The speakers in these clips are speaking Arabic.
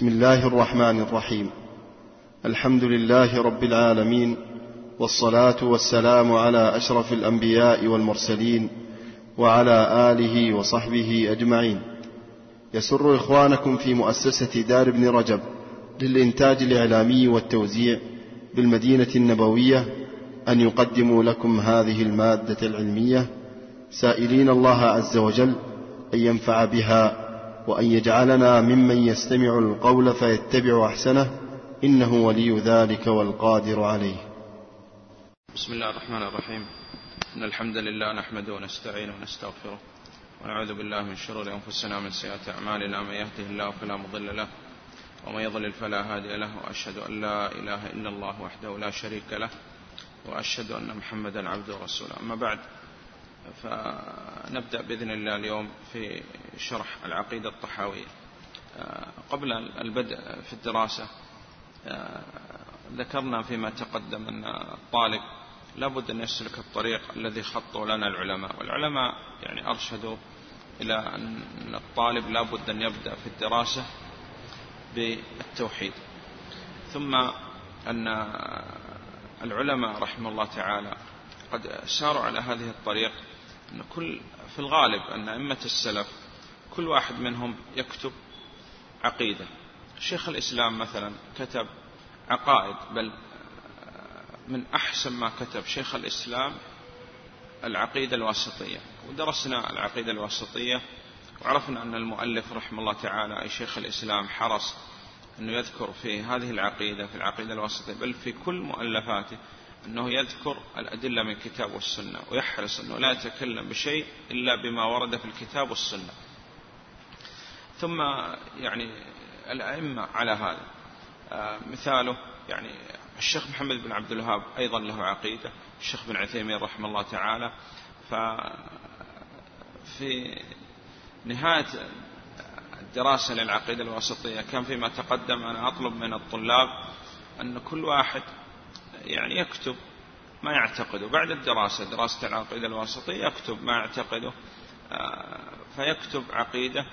بسم الله الرحمن الرحيم. الحمد لله رب العالمين والصلاة والسلام على أشرف الأنبياء والمرسلين وعلى آله وصحبه أجمعين. يسر إخوانكم في مؤسسة دار ابن رجب للإنتاج الإعلامي والتوزيع بالمدينة النبوية أن يقدموا لكم هذه المادة العلمية. سائلين الله عز وجل أن ينفع بها وأن يجعلنا ممن يستمع القول فيتبع أحسنه إنه ولي ذلك والقادر عليه. بسم الله الرحمن الرحيم. إن الحمد لله نحمده ونستعينه ونستغفره ونعوذ بالله من شرور أنفسنا ومن سيئات أعمالنا. من يهده الله فلا مضل له ومن يضلل فلا هادي له وأشهد أن لا إله إلا الله وحده لا شريك له وأشهد أن محمدا عبده ورسوله. أما بعد فنبدأ بإذن الله اليوم في شرح العقيدة الطحاوية. قبل البدء في الدراسة ذكرنا فيما تقدم أن الطالب لابد أن يسلك الطريق الذي خطوا لنا العلماء. والعلماء يعني أرشدوا إلى أن الطالب لابد أن يبدأ في الدراسة بالتوحيد. ثم أن العلماء رحمه الله تعالى قد ساروا على هذه الطريق أن كل في الغالب أن أئمة السلف كل واحد منهم يكتب عقيدة. شيخ الإسلام مثلا كتب عقائد بل من أحسن ما كتب شيخ الإسلام العقيدة الواسطية. ودرسنا العقيدة الواسطية وعرفنا أن المؤلف رحمه الله تعالى أي شيخ الإسلام حرص أنه يذكر في هذه العقيدة في العقيدة الواسطية بل في كل مؤلفاته أنه يذكر الأدلة من الكتاب والسنة ويحرص أنه لا يتكلم بشيء إلا بما ورد في الكتاب والسنة. ثم يعني الأئمة على هذا. آه، مثاله يعني الشيخ محمد بن عبد الوهاب أيضا له عقيدة الشيخ بن عثيمين رحمه الله تعالى. ففي نهاية الدراسة للعقيدة الوسطية كان فيما تقدم أنا أطلب من الطلاب أن كل واحد يعني يكتب ما يعتقده. بعد الدراسة دراسة العقيدة الواسطية يكتب ما يعتقده. آه، فيكتب عقيدة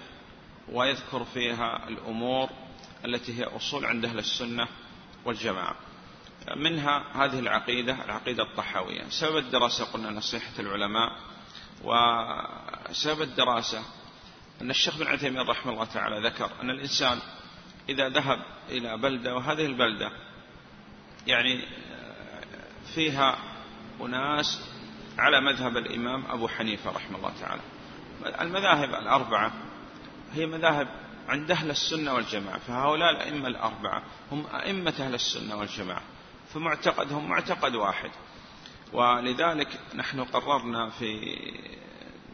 ويذكر فيها الأمور التي هي أصول عند أهل السنة والجماعة. منها هذه العقيدة العقيدة الطحاوية. سبب الدراسة قلنا نصيحة العلماء وسبب الدراسة أن الشيخ بن عثيمين رحمه الله تعالى ذكر أن الإنسان إذا ذهب إلى بلدة وهذه البلدة يعني فيها أناس على مذهب الإمام أبو حنيفة رحمه الله تعالى. المذاهب الأربعة هي مذاهب عند أهل السنة والجماعة فهؤلاء الأئمة الأربعة هم أئمة أهل السنة والجماعة فمعتقدهم معتقد واحد. ولذلك نحن قررنا في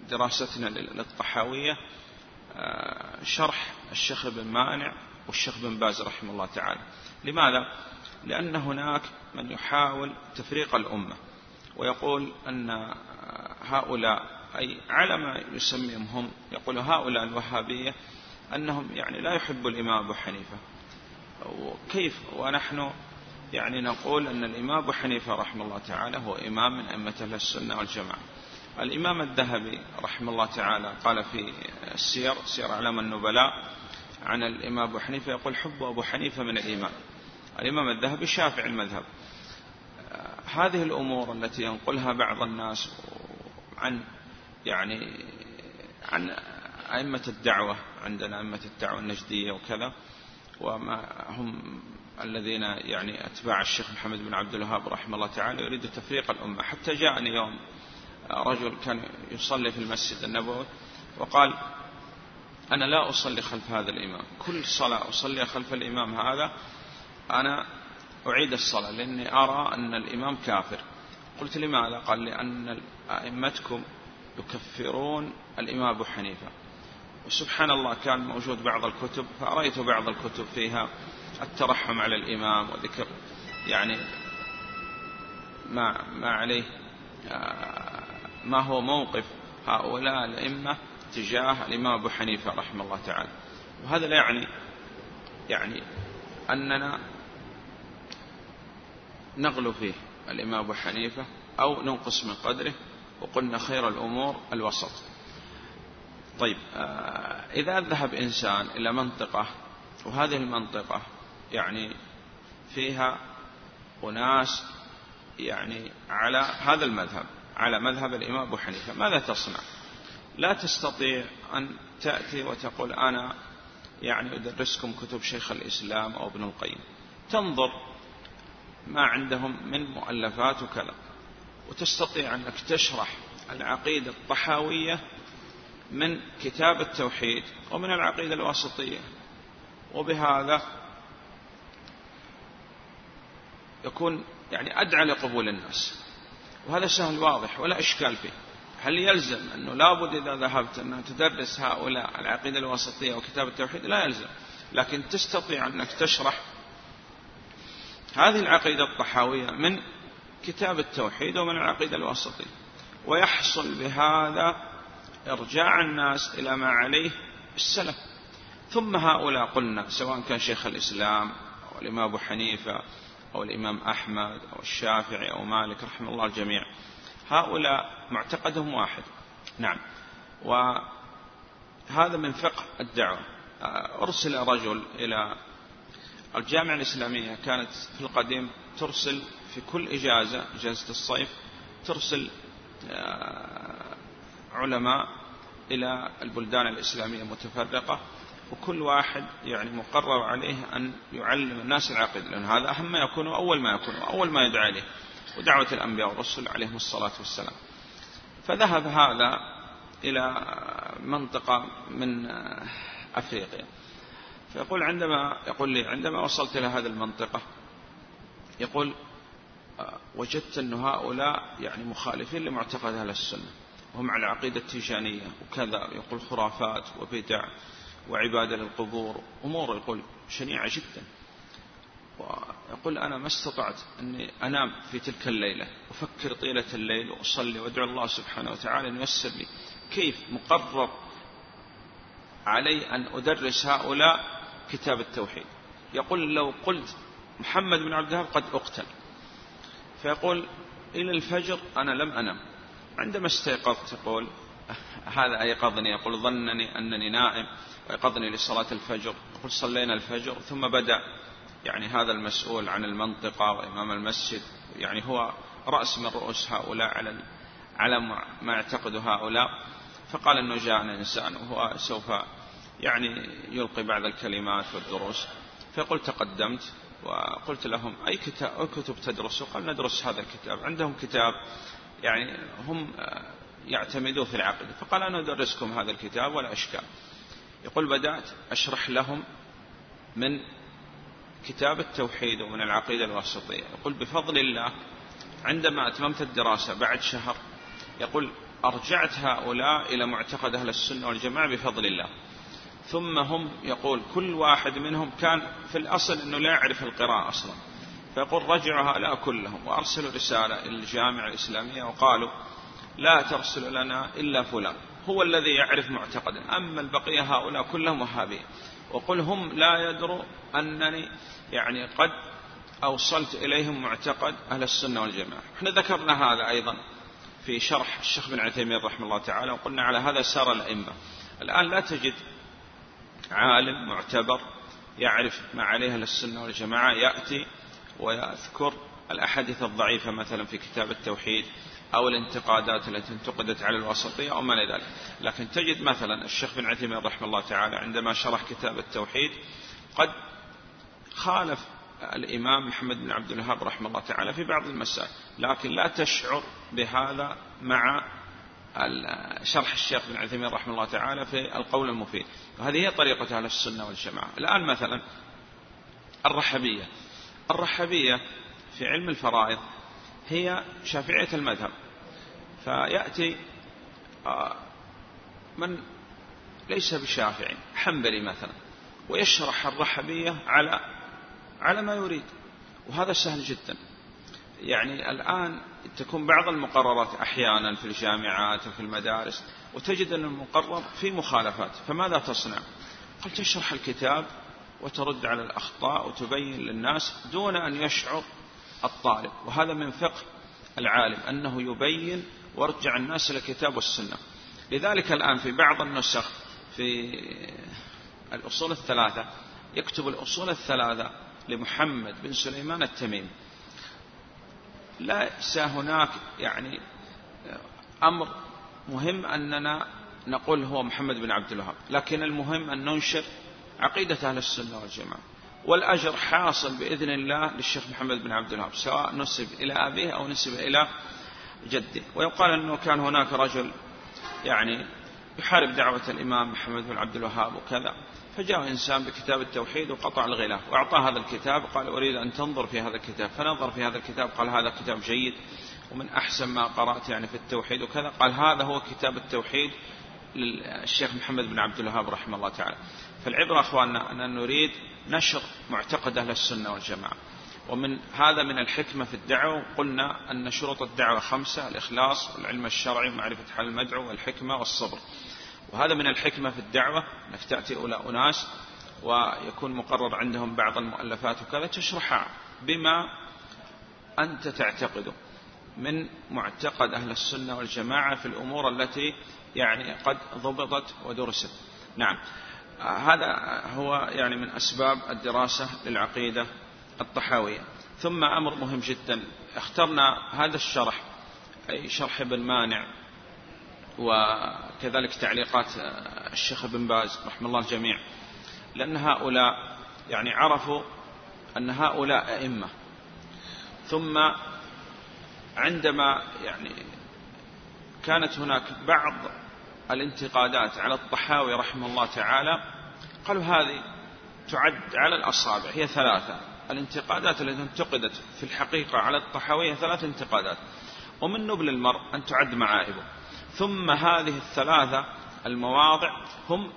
دراستنا للطحاوية آه، شرح الشيخ بن مانع والشيخ بن باز رحمه الله تعالى. لماذا؟ لأن هناك من يحاول تفريق الأمة ويقول أن هؤلاء أي على ما يسميهم هم يقول هؤلاء الوهابية أنهم يعني لا يحب الإمام أبو حنيفة. وكيف؟ ونحن يعني نقول أن الإمام أبو حنيفة رحمه الله تعالى هو إمام من أئمة أهل السنة والجماعة. الإمام الذهبي رحمه الله تعالى قال في السير سير أعلام النبلاء عن الإمام أبو حنيفة يقول حب أبو حنيفة من الإيمان. الإمام الذهبي شافع المذهب. هذه الأمور التي ينقلها بعض الناس عن يعني عن أئمة الدعوة عندنا أئمة الدعوة النجدية وكذا وما هم الذين يعني أتباع الشيخ محمد بن عبد الوهاب رحمه الله تعالى يريد تفريق الأمة. حتى جاءني يوم رجل كان يصلي في المسجد النبوي وقال أنا لا أصلي خلف هذا الإمام كل صلاة أصلي خلف الإمام هذا أنا أعيد الصلاة لأني أرى أن الإمام كافر. قلت لماذا؟ قال لأن أئمتكم يكفرون الإمام أبو حنيفة. وسبحان الله كان موجود بعض الكتب فأريت بعض الكتب فيها الترحم على الإمام وذكر يعني ما ما عليه آه، ما هو موقف هؤلاء الأئمة تجاه الإمام أبو حنيفة رحمه الله تعالى. وهذا لا يعني يعني أننا نغلو فيه الإمام أبو حنيفة أو ننقص من قدره وقلنا خير الأمور الوسط. طيب آه، إذا ذهب إنسان إلى منطقة وهذه المنطقة يعني فيها أناس يعني على هذا المذهب على مذهب الإمام أبو حنيفة ماذا تصنع؟ لا تستطيع أن تأتي وتقول أنا يعني أدرسكم كتب شيخ الإسلام أو ابن القيم. تنظر ما عندهم من مؤلفات وكذا. وتستطيع أنك تشرح العقيدة الطحاوية من كتاب التوحيد ومن العقيدة الواسطية. وبهذا يكون يعني أدعى لقبول الناس. وهذا سهل واضح ولا إشكال فيه. هل يلزم أنه لابد إذا ذهبت أن تدرس هؤلاء العقيدة الوسطية وكتاب التوحيد؟ لا يلزم. لكن تستطيع أنك تشرح هذه العقيدة الطحاوية من كتاب التوحيد ومن العقيدة الوسطية. ويحصل بهذا إرجاع الناس إلى ما عليه السلف. ثم هؤلاء قلنا سواء كان شيخ الإسلام أو الإمام أبو حنيفة أو الإمام أحمد أو الشافعي أو مالك رحمه الله الجميع. هؤلاء معتقدهم واحد. نعم. وهذا من فقه الدعوة. أرسل رجل إلى الجامعة الإسلامية كانت في القديم ترسل في كل إجازة إجازة الصيف ترسل آه، علماء إلى البلدان الإسلامية المتفرقة وكل واحد يعني مقرر عليه أن يعلم الناس العقيدة لأن هذا أهم ما يكون أول ما يكون أول ما يدعى إليه ودعوة الأنبياء والرسل عليهم الصلاة والسلام. فذهب هذا إلى منطقة من أفريقيا. فيقول عندما يقول لي عندما وصلت إلى هذه المنطقة يقول وجدت أن هؤلاء يعني مخالفين لمعتقد أهل السنة وهم على العقيدة التيجانية وكذا يقول خرافات وبدع وعبادة للقبور أمور يقول شنيعة جدا. ويقول أنا ما استطعت أني أنام في تلك الليلة أفكر طيلة الليل وأصلي وأدعو الله سبحانه وتعالى أن ييسر لي. كيف مقرر علي أن أدرس هؤلاء كتاب التوحيد. يقول لو قلت محمد بن عبد الوهاب قد أقتل. فيقول إلى الفجر أنا لم أنم. عندما استيقظت يقول هذا أيقظني. يقول ظنني أنني نائم. وأيقظني لصلاة الفجر. يقول صلينا الفجر ثم بدأ. يعني هذا المسؤول عن المنطقة وإمام المسجد. يعني هو رأس من رؤوس هؤلاء على على ما يعتقد هؤلاء. فقال أنه جاءنا إنسان وهو سوف يعني يلقي بعض الكلمات والدروس. فقلت تقدمت وقلت لهم أي كتاب أي كتب تدرسوا؟ قال ندرس هذا الكتاب. عندهم كتاب يعني هم يعتمدون في العقيدة فقال أنا أدرسكم هذا الكتاب ولا أشكال يقول بدأت أشرح لهم من كتاب التوحيد ومن العقيدة الواسطية. يقول بفضل الله عندما أتممت الدراسة بعد شهر يقول أرجعت هؤلاء إلى معتقد أهل السنة والجماعة بفضل الله. ثم هم يقول كل واحد منهم كان في الأصل أنه لا يعرف القراءة أصلا. فيقول رجعوا هؤلاء كلهم وأرسلوا رسالة إلى الجامعة الإسلامية وقالوا لا ترسل لنا إلا فلان. هو الذي يعرف معتقدا. أما البقية هؤلاء كلهم وهابية وقل هم لا يدروا أنني يعني قد أوصلت إليهم معتقد أهل السنة والجماعة. إحنا ذكرنا هذا أيضا في شرح الشيخ بن عثيمين رحمه الله تعالى وقلنا على هذا سار الأئمة. الآن لا تجد عالم معتبر يعرف ما عليه أهل السنة والجماعة يأتي ويذكر الأحاديث الضعيفة مثلا في كتاب التوحيد أو الانتقادات التي انتقدت على الوسطية أو ما إلى ذلك. لكن تجد مثلا الشيخ بن عثيمين رحمه الله تعالى عندما شرح كتاب التوحيد قد خالف الإمام محمد بن عبد الوهاب رحمه الله تعالى في بعض المسائل لكن لا تشعر بهذا مع شرح الشيخ بن عثيمين رحمه الله تعالى في القول المفيد. وهذه هي طريقة أهل السنة والجماعة. الآن مثلا الرحبية. الرحبية في علم الفرائض هي شافعية المذهب. فيأتي آه، من ليس بشافعي حنبلي مثلا ويشرح الرحبية على على ما يريد. وهذا سهل جدا. يعني الآن تكون بعض المقررات أحيانا في الجامعات وفي المدارس وتجد أن المقرر في مخالفات فماذا تصنع؟ قل تشرح الكتاب وترد على الأخطاء وتبين للناس دون أن يشعر الطالب. وهذا من فقه العالم أنه يبين وارجع الناس إلى الكتاب والسنة. لذلك الآن في بعض النسخ في الأصول الثلاثة يكتب الأصول الثلاثة لمحمد بن سليمان التميمي. ليس هناك يعني أمر مهم أننا نقول هو محمد بن عبد الوهاب لكن المهم أن ننشر عقيدة أهل السنة والجماعة والأجر حاصل بإذن الله للشيخ محمد بن عبد الوهاب سواء نسب إلى أبيه أو نسب إلى جده. ويقال أنه كان هناك رجل يعني يحارب دعوة الإمام محمد بن عبد الوهاب وكذا. فجاء إنسان بكتاب التوحيد وقطع الغلاف وأعطاه هذا الكتاب قال أريد أن تنظر في هذا الكتاب فنظر في هذا الكتاب قال هذا كتاب جيد ومن أحسن ما قرأت يعني في التوحيد وكذا قال هذا هو كتاب التوحيد للشيخ محمد بن عبد الوهاب رحمه الله تعالى. فالعبرة أخواننا أن نريد نشر معتقد أهل السنة والجماعة. ومن هذا من الحكمة في الدعوة قلنا أن شروط الدعوة خمسة الإخلاص والعلم الشرعي ومعرفة حال المدعو والحكمة والصبر. وهذا من الحكمة في الدعوة أنك تأتي أولى أناس ويكون مقرر عندهم بعض المؤلفات وكذا تشرحها بما أنت تعتقده من معتقد أهل السنة والجماعة في الأمور التي يعني قد ضبطت ودرست. نعم. هذا هو يعني من أسباب الدراسة للعقيدة الطحاوية. ثم أمر مهم جدا. اخترنا هذا الشرح أي شرح ابن مانع. وكذلك تعليقات الشيخ ابن باز رحمه الله الجميع لأن هؤلاء يعني عرفوا أن هؤلاء أئمة. ثم عندما يعني كانت هناك بعض الانتقادات على الطحاوي رحمه الله تعالى قالوا هذه تعد على الأصابع هي ثلاثة. الانتقادات التي انتقدت في الحقيقة على الطحاوي هي ثلاث انتقادات. ومن نبل المرء أن تعد معائبه ثم هذه الثلاثة المواضع هم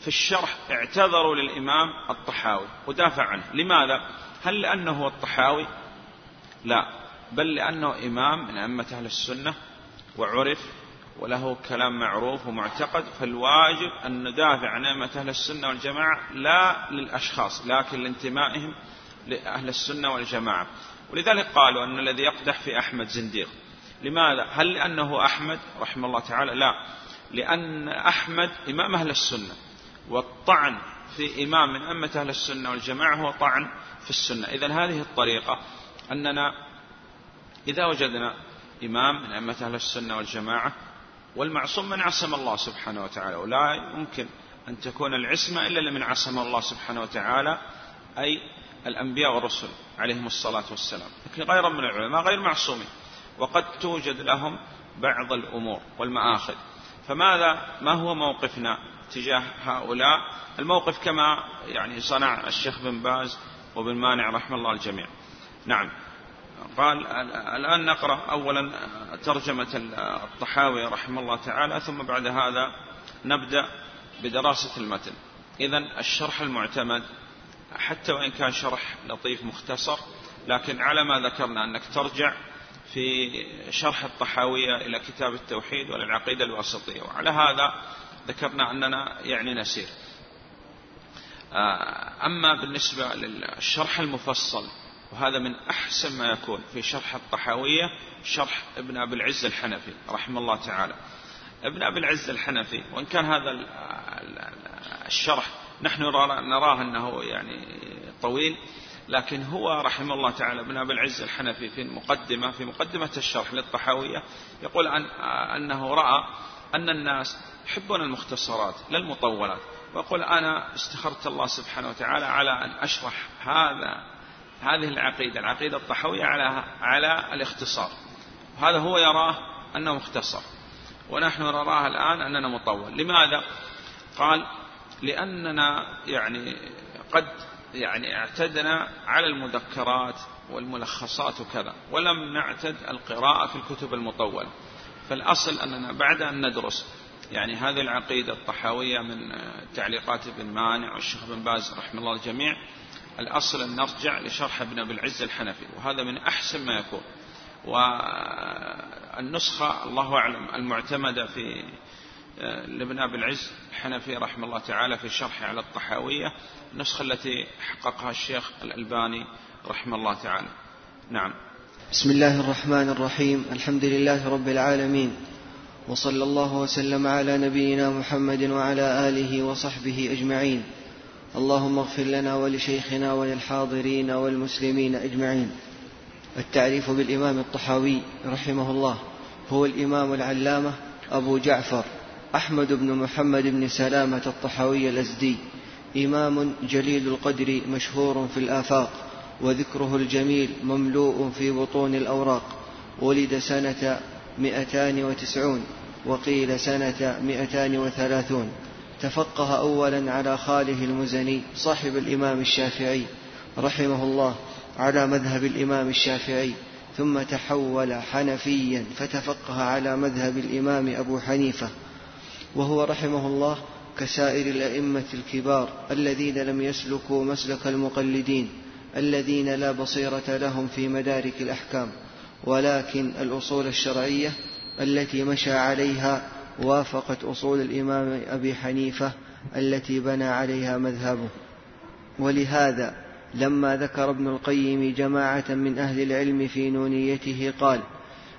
في الشرح اعتذروا للإمام الطحاوي ودافع عنه لماذا؟ هل لأنه هو الطحاوي؟ لا بل لأنه إمام من أئمة أهل السنة وعرف وله كلام معروف ومعتقد فالواجب أن ندافع عن أئمة أهل السنة والجماعة لا للأشخاص لكن لانتمائهم لأهل السنة والجماعة ولذلك قالوا أن الذي يقدح في أحمد زنديق لماذا؟ هل لأنه أحمد رحمه الله تعالى؟ لا لأن أحمد إمام أهل السنة والطعن في إمام من أمة أهل السنة والجماعة هو طعن في السنة إذا هذه الطريقة أننا إذا وجدنا إمام من أمة أهل السنة والجماعة والمعصوم من عصم الله سبحانه وتعالى ولا يمكن أن تكون العصمة إلا لمن عصم الله سبحانه وتعالى أي الأنبياء والرسل عليهم الصلاة والسلام لكن غير من العلماء غير معصومين وقد توجد لهم بعض الأمور والمآخذ. فماذا؟ ما هو موقفنا تجاه هؤلاء؟ الموقف كما يعني صنع الشيخ بن باز وبن مانع رحمه الله الجميع. نعم. قال الآن نقرأ أولا ترجمة الطحاوي رحمه الله تعالى ثم بعد هذا نبدأ بدراسة المتن. إذا الشرح المعتمد حتى وإن كان شرح لطيف مختصر لكن على ما ذكرنا أنك ترجع في شرح الطحاوية إلى كتاب التوحيد وللعقيدة الواسطية. وعلى هذا ذكرنا أننا يعني نسير. آه، أما بالنسبة للشرح المفصل وهذا من أحسن ما يكون في شرح الطحاوية شرح ابن أبي العز الحنفي رحمه الله تعالى. ابن أبي العز الحنفي وإن كان هذا الشرح نحن نراه أنه يعني طويل لكن هو رحمه الله تعالى ابن أبي العز الحنفي في المقدمة في مقدمة الشرح للطحاوية يقول عن أنه رأى أن الناس يحبون المختصرات لا المطولات. ويقول أنا استخرت الله سبحانه وتعالى على أن أشرح هذا هذه العقيدة العقيدة الطحوية على على الاختصار. هذا هو يراه أنه مختصر. ونحن نراه الآن أننا مطول. لماذا؟ قال لأننا يعني قد يعني اعتدنا على المذكرات والملخصات وكذا ولم نعتد القراءة في الكتب المطولة. فالأصل أننا بعد أن ندرس يعني هذه العقيدة الطحاوية من تعليقات ابن مانع والشيخ بن باز رحمه الله الجميع الأصل أن نرجع لشرح ابن أبي العز الحنفي وهذا من أحسن ما يكون. والنسخة الله أعلم المعتمدة في آه، لابن أبي العز الحنفي رحمه الله تعالى في شرحه على الطحاوية النسخة التي حققها الشيخ الألباني رحمه الله تعالى. نعم. بسم الله الرحمن الرحيم الحمد لله رب العالمين وصلى الله وسلم على نبينا محمد وعلى آله وصحبه أجمعين. اللهم اغفر لنا ولشيخنا وللحاضرين والمسلمين أجمعين. التعريف بالإمام الطحاوي رحمه الله هو الإمام العلامة أبو جعفر. أحمد بن محمد بن سلامة الطحاوي الأزدي إمام جليل القدر مشهور في الآفاق وذكره الجميل مملوء في بطون الأوراق ولد سنة مئتان وتسعون وقيل سنة مئتان وثلاثون. تفقه أولا على خاله المزني صاحب الإمام الشافعي رحمه الله على مذهب الإمام الشافعي ثم تحول حنفيا فتفقه على مذهب الإمام أبو حنيفة. وهو رحمه الله كسائر الأئمة الكبار الذين لم يسلكوا مسلك المقلدين الذين لا بصيرة لهم في مدارك الأحكام ولكن الأصول الشرعية التي مشى عليها وافقت أصول الإمام أبي حنيفة التي بنى عليها مذهبه. ولهذا لما ذكر ابن القيم جماعة من أهل العلم في نونيته قال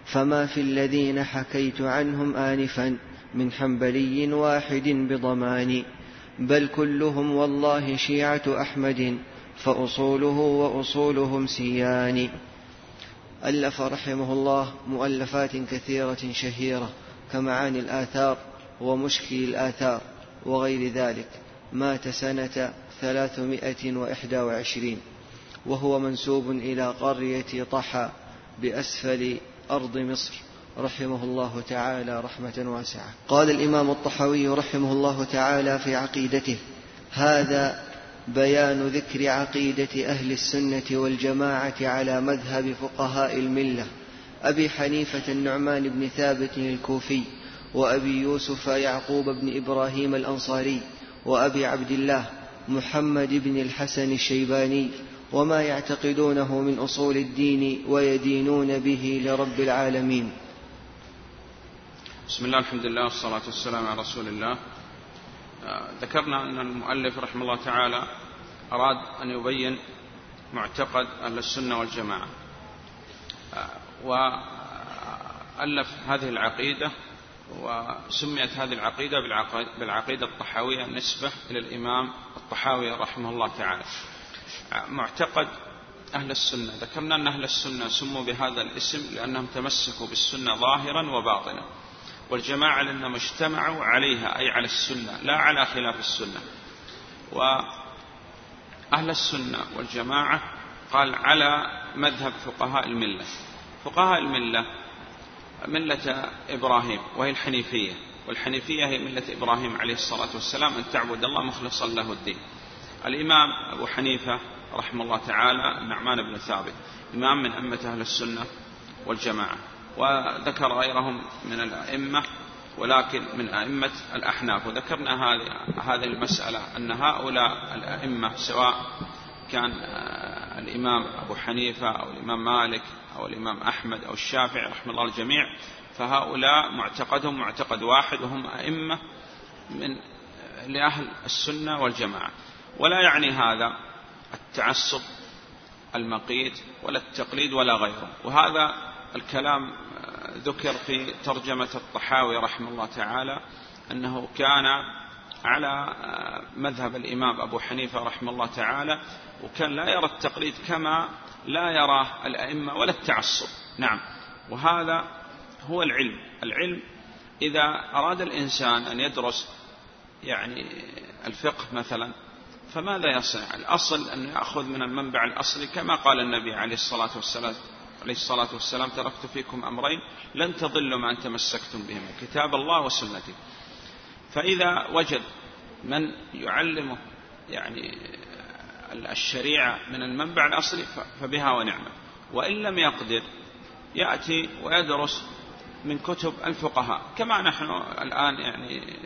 فما في الذين حكيت عنهم آنفا من حنبلي واحد بضمان بل كلهم والله شيعة أحمد فأصوله وأصولهم سيان. ألف رحمه الله مؤلفات كثيرة شهيرة كمعاني الآثار ومشكل الآثار وغير ذلك. مات سنة ثلاثمائة وإحدى وعشرين وهو منسوب إلى قرية طحا بأسفل أرض مصر. رحمه الله تعالى رحمة واسعة. قال الإمام الطحاوي رحمه الله تعالى في عقيدته هذا بيان ذكر عقيدة أهل السنة والجماعة على مذهب فقهاء الملة أبي حنيفة النعمان بن ثابت الكوفي وأبي يوسف يعقوب بن إبراهيم الأنصاري وأبي عبد الله محمد بن الحسن الشيباني وما يعتقدونه من أصول الدين ويدينون به لرب العالمين. بسم الله الحمد لله والصلاة والسلام على رسول الله. آه، ذكرنا أن المؤلف رحمه الله تعالى أراد أن يبين معتقد أهل السنة والجماعة. آه، وألف هذه العقيدة وسميت هذه العقيدة بالعقيدة الطحاوية نسبة إلى الإمام الطحاوي رحمه الله تعالى. آه، معتقد أهل السنة. ذكرنا أن أهل السنة سموا بهذا الاسم لأنهم تمسكوا بالسنة ظاهرا وباطنا. والجماعة لأنهم اجتمعوا عليها أي على السنة لا على خلاف السنة. وأهل السنة والجماعة قال على مذهب فقهاء الملة. فقهاء الملة ملة إبراهيم وهي الحنيفية. والحنيفية هي ملة إبراهيم عليه الصلاة والسلام أن تعبد الله مخلصا له الدين. الإمام أبو حنيفة رحمه الله تعالى النعمان بن ثابت إمام من أمة أهل السنة والجماعة. وذكر غيرهم من الأئمة ولكن من أئمة الأحناف. وذكرنا هذه المسألة أن هؤلاء الأئمة سواء كان آه، الإمام أبو حنيفة أو الإمام مالك أو الإمام أحمد أو الشافعي رحمه الله الجميع فهؤلاء معتقدهم معتقد واحد وهم أئمة من لأهل السنة والجماعة. ولا يعني هذا التعصب المقيت ولا التقليد ولا غيره. وهذا الكلام ذكر في ترجمة الطحاوي رحمه الله تعالى أنه كان على مذهب الإمام أبو حنيفة رحمه الله تعالى وكان لا يرى التقليد كما لا يراه الأئمة ولا التعصب. نعم. وهذا هو العلم. العلم إذا أراد الإنسان أن يدرس يعني الفقه مثلا فماذا يصنع؟ الأصل أن يأخذ من المنبع الأصلي كما قال النبي عليه الصلاة والسلام عليه الصلاة والسلام تركت فيكم أمرين لن تضلوا ما أن تمسكتم بهما كتاب الله وسنتي. فإذا وجد من يعلمه يعني الشريعة من المنبع الأصلي فبها ونعمة. وإن لم يقدر يأتي ويدرس من كتب الفقهاء. كما نحن الآن يعني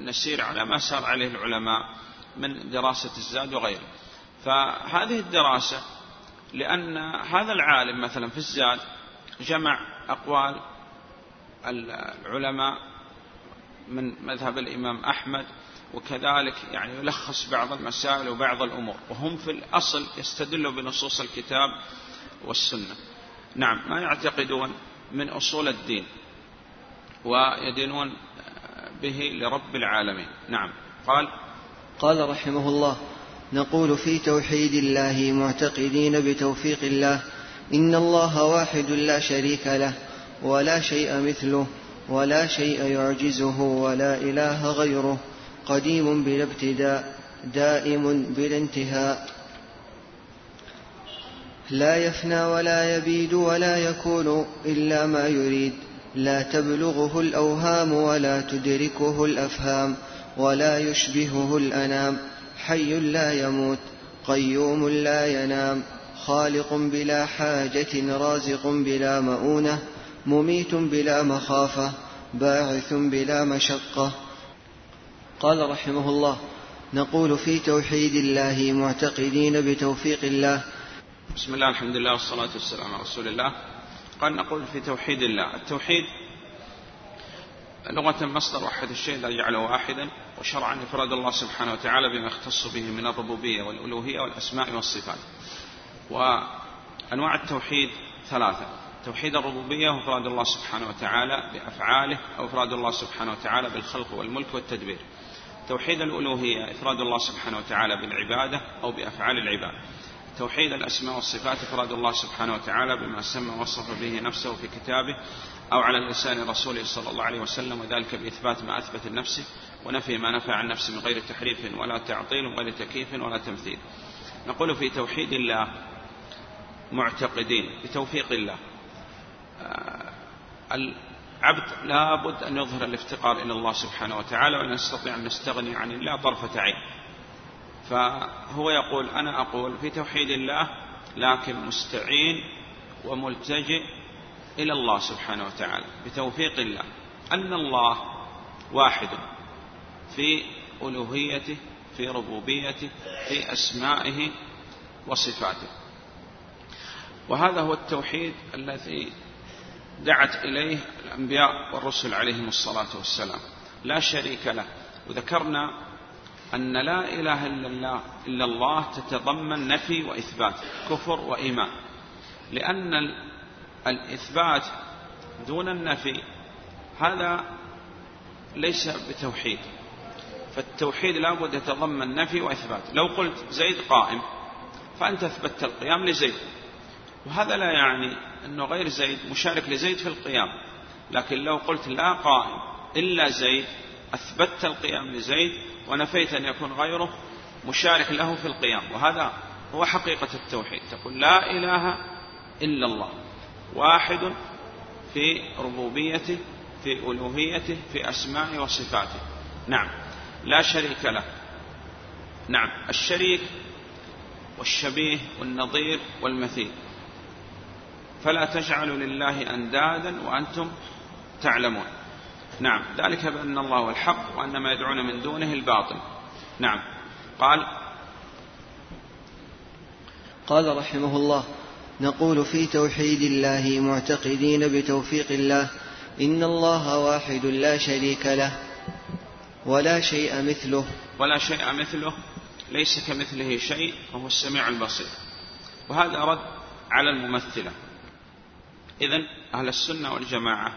نسير على ما سار عليه العلماء من دراسة الزاد وغيره. فهذه الدراسة لأن هذا العالم مثلا في الزاد جمع أقوال العلماء من مذهب الإمام أحمد وكذلك يعني يلخص بعض المسائل وبعض الأمور وهم في الأصل يستدلوا بنصوص الكتاب والسنة. نعم ما يعتقدون من أصول الدين ويدينون به لرب العالمين. نعم قال قال رحمه الله نقول في توحيد الله معتقدين بتوفيق الله إن الله واحد لا شريك له ولا شيء مثله ولا شيء يعجزه ولا إله غيره قديم بلا ابتداء دائم بلا انتهاء لا يفنى ولا يبيد ولا يكون إلا ما يريد لا تبلغه الأوهام ولا تدركه الأفهام ولا يشبهه الأنام حي لا يموت قيوم لا ينام خالق بلا حاجة رازق بلا مؤونة مميت بلا مخافة باعث بلا مشقة. قال رحمه الله نقول في توحيد الله معتقدين بتوفيق الله. بسم الله الحمد لله والصلاة والسلام على رسول الله. قال نقول في توحيد الله. التوحيد لغة مصدر وحد الشيء لا يجعله واحدا وشرعا إفراد الله سبحانه وتعالى بما يختص به من الربوبية والألوهية والأسماء والصفات. وأنواع التوحيد ثلاثة. توحيد الربوبية هو إفراد الله سبحانه وتعالى بأفعاله أو إفراد الله سبحانه وتعالى بالخلق والملك والتدبير. توحيد الألوهية إفراد الله سبحانه وتعالى بالعبادة أو بأفعال العباد توحيد الأسماء والصفات إفراد الله سبحانه وتعالى بما سمى وصف به نفسه في كتابه. أو على لسان رسوله صلى الله عليه وسلم وذلك بإثبات ما أثبت لنفسه ونفي ما نفى عن نفسه من غير تحريف ولا تعطيل ولا تكييف ولا تمثيل. نقول في توحيد الله معتقدين بتوفيق الله. آه، العبد لابد أن يظهر الافتقار إلى الله سبحانه وتعالى ولا نستطيع أن نستغني عن الله طرفة عين. فهو يقول أنا أقول في توحيد الله لكن مستعين وملتجئ إلى الله سبحانه وتعالى. بتوفيق الله. أن الله واحد في ألوهيته في ربوبيته في أسمائه وصفاته. وهذا هو التوحيد الذي دعت إليه الأنبياء والرسل عليهم الصلاة والسلام. لا شريك له. وذكرنا أن لا إله إلا الله إلا الله تتضمن نفي وإثبات كفر وإيمان. لأن الإثبات دون النفي هذا ليس بتوحيد. فالتوحيد لابد يتضمن نفي وإثبات لو قلت زيد قائم فأنت أثبتت القيام لزيد. وهذا لا يعني أنه غير زيد مشارك لزيد في القيام. لكن لو قلت لا قائم إلا زيد أثبتت القيام لزيد ونفيت أن يكون غيره مشارك له في القيام. وهذا هو حقيقة التوحيد. تقول لا إله إلا الله. واحد في ربوبيته في ألوهيته في أسمائه وصفاته. نعم. لا شريك له. نعم. الشريك والشبيه والنظير والمثيل. فلا تجعلوا لله أندادا وأنتم تعلمون. نعم. ذلك بأن الله هو الحق وأن ما يدعون من دونه الباطل. نعم. قال قال رحمه الله نقول في توحيد الله معتقدين بتوفيق الله إن الله واحد لا شريك له ولا شيء مثله. ولا شيء مثله ليس كمثله شيء وهو السميع البصير. وهذا رد على الممثلة. إذن أهل السنة والجماعة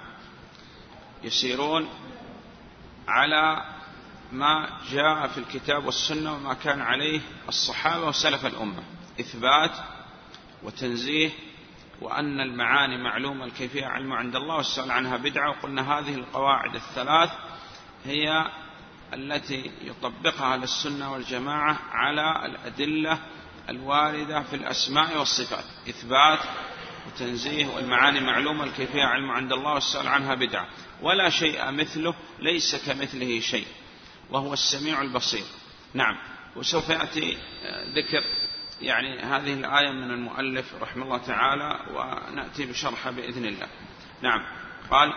يسيرون على ما جاء في الكتاب والسنة وما كان عليه الصحابة وسلف الأمة. إثبات وتنزيه وأن المعاني معلومة الكيفية علم عند الله والسؤال عنها بدعة. وقلنا هذه القواعد الثلاث هي التي يطبقها للسنة والجماعة على الأدلة الواردة في الأسماء والصفات. إثبات وتنزيه والمعاني معلومة الكيفية علم عند الله والسؤال عنها بدعة. ولا شيء مثله ليس كمثله شيء وهو السميع البصير. نعم. وسوف يأتي ذكر يعني هذه الآية من المؤلف رحمه الله تعالى ونأتي بشرحها بإذن الله. نعم. قال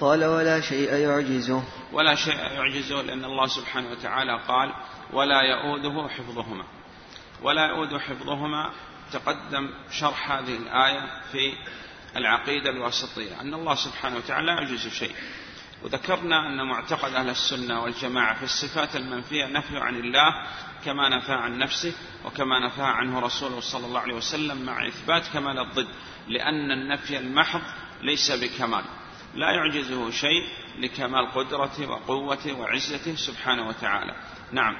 قال ولا شيء يعجزه. ولا شيء يعجزه لأن الله سبحانه وتعالى قال ولا يؤوده حفظهما. ولا يؤود حفظهما تقدم شرح هذه الآية في العقيدة الواسطية أن الله سبحانه وتعالى لا يعجز شيء. وذكرنا أن معتقد أهل السنة والجماعة في الصفات المنفية نفي عن الله كما نفى عن نفسه وكما نفى عنه رسوله صلى الله عليه وسلم مع إثبات كمال الضد لأن النفي المحض ليس بكمال لا يعجزه شيء لكمال قدرته وقوته وعزته سبحانه وتعالى. نعم.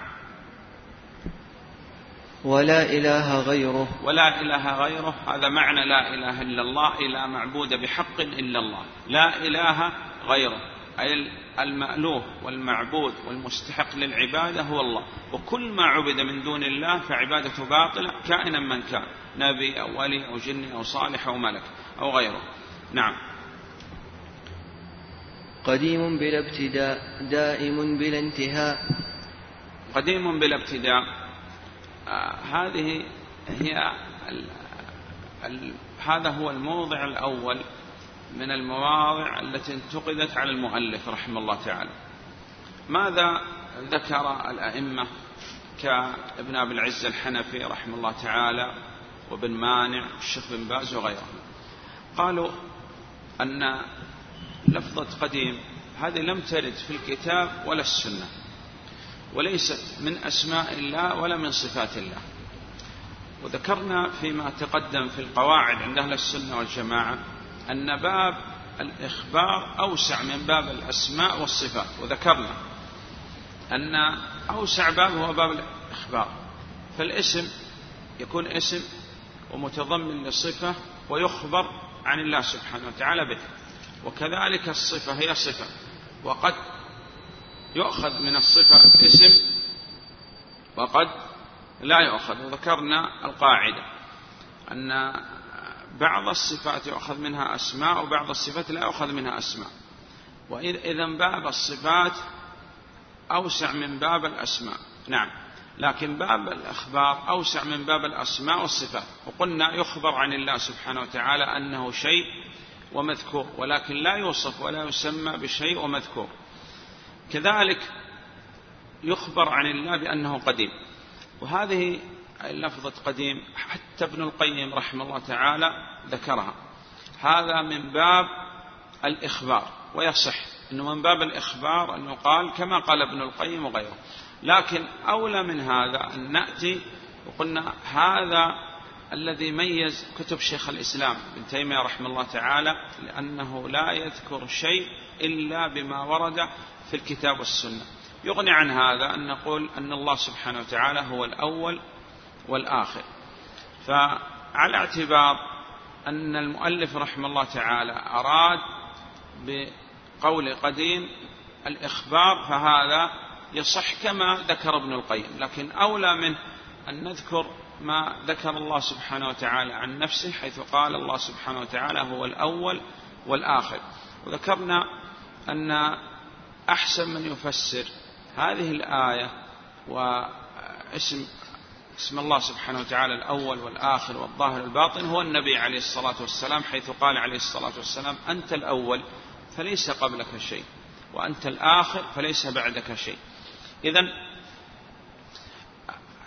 ولا إله غيره. ولا إله غيره هذا معنى لا إله إلا الله إلا معبود بحق إلا الله. لا إله غيره. أي المألوه والمعبود والمستحق للعبادة هو الله. وكل ما عبد من دون الله فعبادته باطلة كائنا من كان نبي أو ولي أو جن أو صالح أو ملك أو غيره. نعم. قديم بلا ابتداء دائم بلا انتهاء. قديم بلا ابتداء. آه هذه هي ال ال هذا هو الموضع الأول. من المواضع التي انتقدت على المؤلف رحمه الله تعالى. ماذا ذكر الأئمة كابن أبي العز الحنفي رحمه الله تعالى وابن مانع والشيخ بن باز وغيرهم؟ قالوا أن لفظة قديم هذه لم ترد في الكتاب ولا السنة وليست من أسماء الله ولا من صفات الله. وذكرنا فيما تقدم في القواعد عند أهل السنة والجماعة أن باب الإخبار أوسع من باب الأسماء والصفات وذكرنا أن أوسع باب هو باب الإخبار. فالاسم يكون اسم ومتضمن لصفة ويخبر عن الله سبحانه وتعالى به وكذلك الصفة هي صفة وقد يؤخذ من الصفة اسم وقد لا يؤخذ. وذكرنا القاعدة أن بعض الصفات يؤخذ منها أسماء وبعض الصفات لا يؤخذ منها أسماء. وإذا باب الصفات أوسع من باب الأسماء. نعم. لكن باب الأخبار أوسع من باب الأسماء والصفات. وقلنا يخبر عن الله سبحانه وتعالى أنه شيء ومذكور ولكن لا يوصف ولا يسمى بشيء ومذكور. كذلك يخبر عن الله بأنه قديم. وهذه لفظة قديم حتى ابن القيم رحمه الله تعالى ذكرها. هذا من باب الإخبار ويصح أنه من باب الإخبار أن يقال كما قال ابن القيم وغيره. لكن أولى من هذا أن نأتي وقلنا هذا الذي ميز كتب شيخ الإسلام ابن تيمية رحمه الله تعالى لأنه لا يذكر شيء إلا بما ورد في الكتاب والسنة. يغني عن هذا أن نقول أن الله سبحانه وتعالى هو الأول والآخر. فعلى اعتبار أن المؤلف رحمه الله تعالى أراد بقول قديم الإخبار فهذا يصح كما ذكر ابن القيم. لكن أولى منه أن نذكر ما ذكر الله سبحانه وتعالى عن نفسه حيث قال الله سبحانه وتعالى هو الأول والآخر. وذكرنا أن أحسن من يفسر هذه الآية واسم اسم الله سبحانه وتعالى الأول والآخر والظاهر الباطن هو النبي عليه الصلاة والسلام حيث قال عليه الصلاة والسلام أنت الأول فليس قبلك شيء وأنت الآخر فليس بعدك شيء. إذا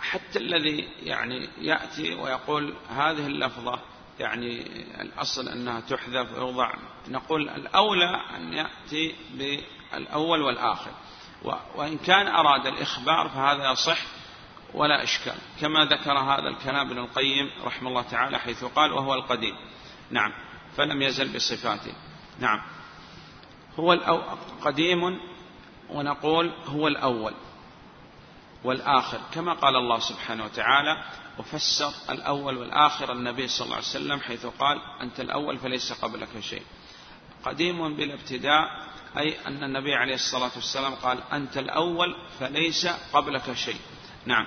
حتى الذي يعني يأتي ويقول هذه اللفظة يعني الأصل أنها تحذف ويوضع نقول الأولى أن يأتي بالأول والآخر وإن كان أراد الإخبار فهذا يصح ولا إشكال. كما ذكر هذا الكلام ابن القيم رحمه الله تعالى حيث قال وهو القديم. نعم. فلم يزل بصفاته. نعم. هو قديم ونقول هو الأول والآخر. كما قال الله سبحانه وتعالى وفسر الأول والآخر النبي صلى الله عليه وسلم حيث قال أنت الأول فليس قبلك شيء قديم بالابتداء أي أن النبي عليه الصلاة والسلام قال أنت الأول فليس قبلك شيء نعم.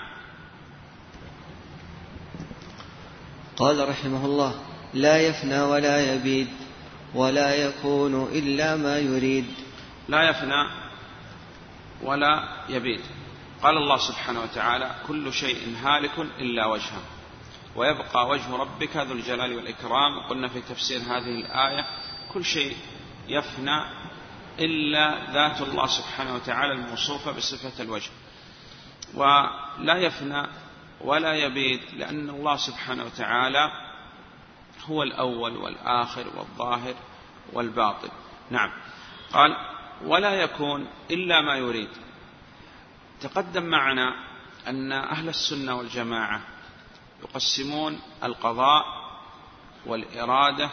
قال رحمه الله لا يفنى ولا يبيد ولا يكون إلا ما يريد. لا يفنى ولا يبيد. قال الله سبحانه وتعالى كل شيء هالك إلا وجهه. ويبقى وجه ربك ذو الجلال والإكرام. قلنا في تفسير هذه الآية كل شيء يفنى إلا ذات الله سبحانه وتعالى الموصوفة بصفة الوجه. ولا يفنى ولا يبيد لأن الله سبحانه وتعالى هو الأول والآخر والظاهر والباطن. نعم. قال ولا يكون إلا ما يريد. تقدم معنا أن أهل السنة والجماعة يقسمون القضاء والإرادة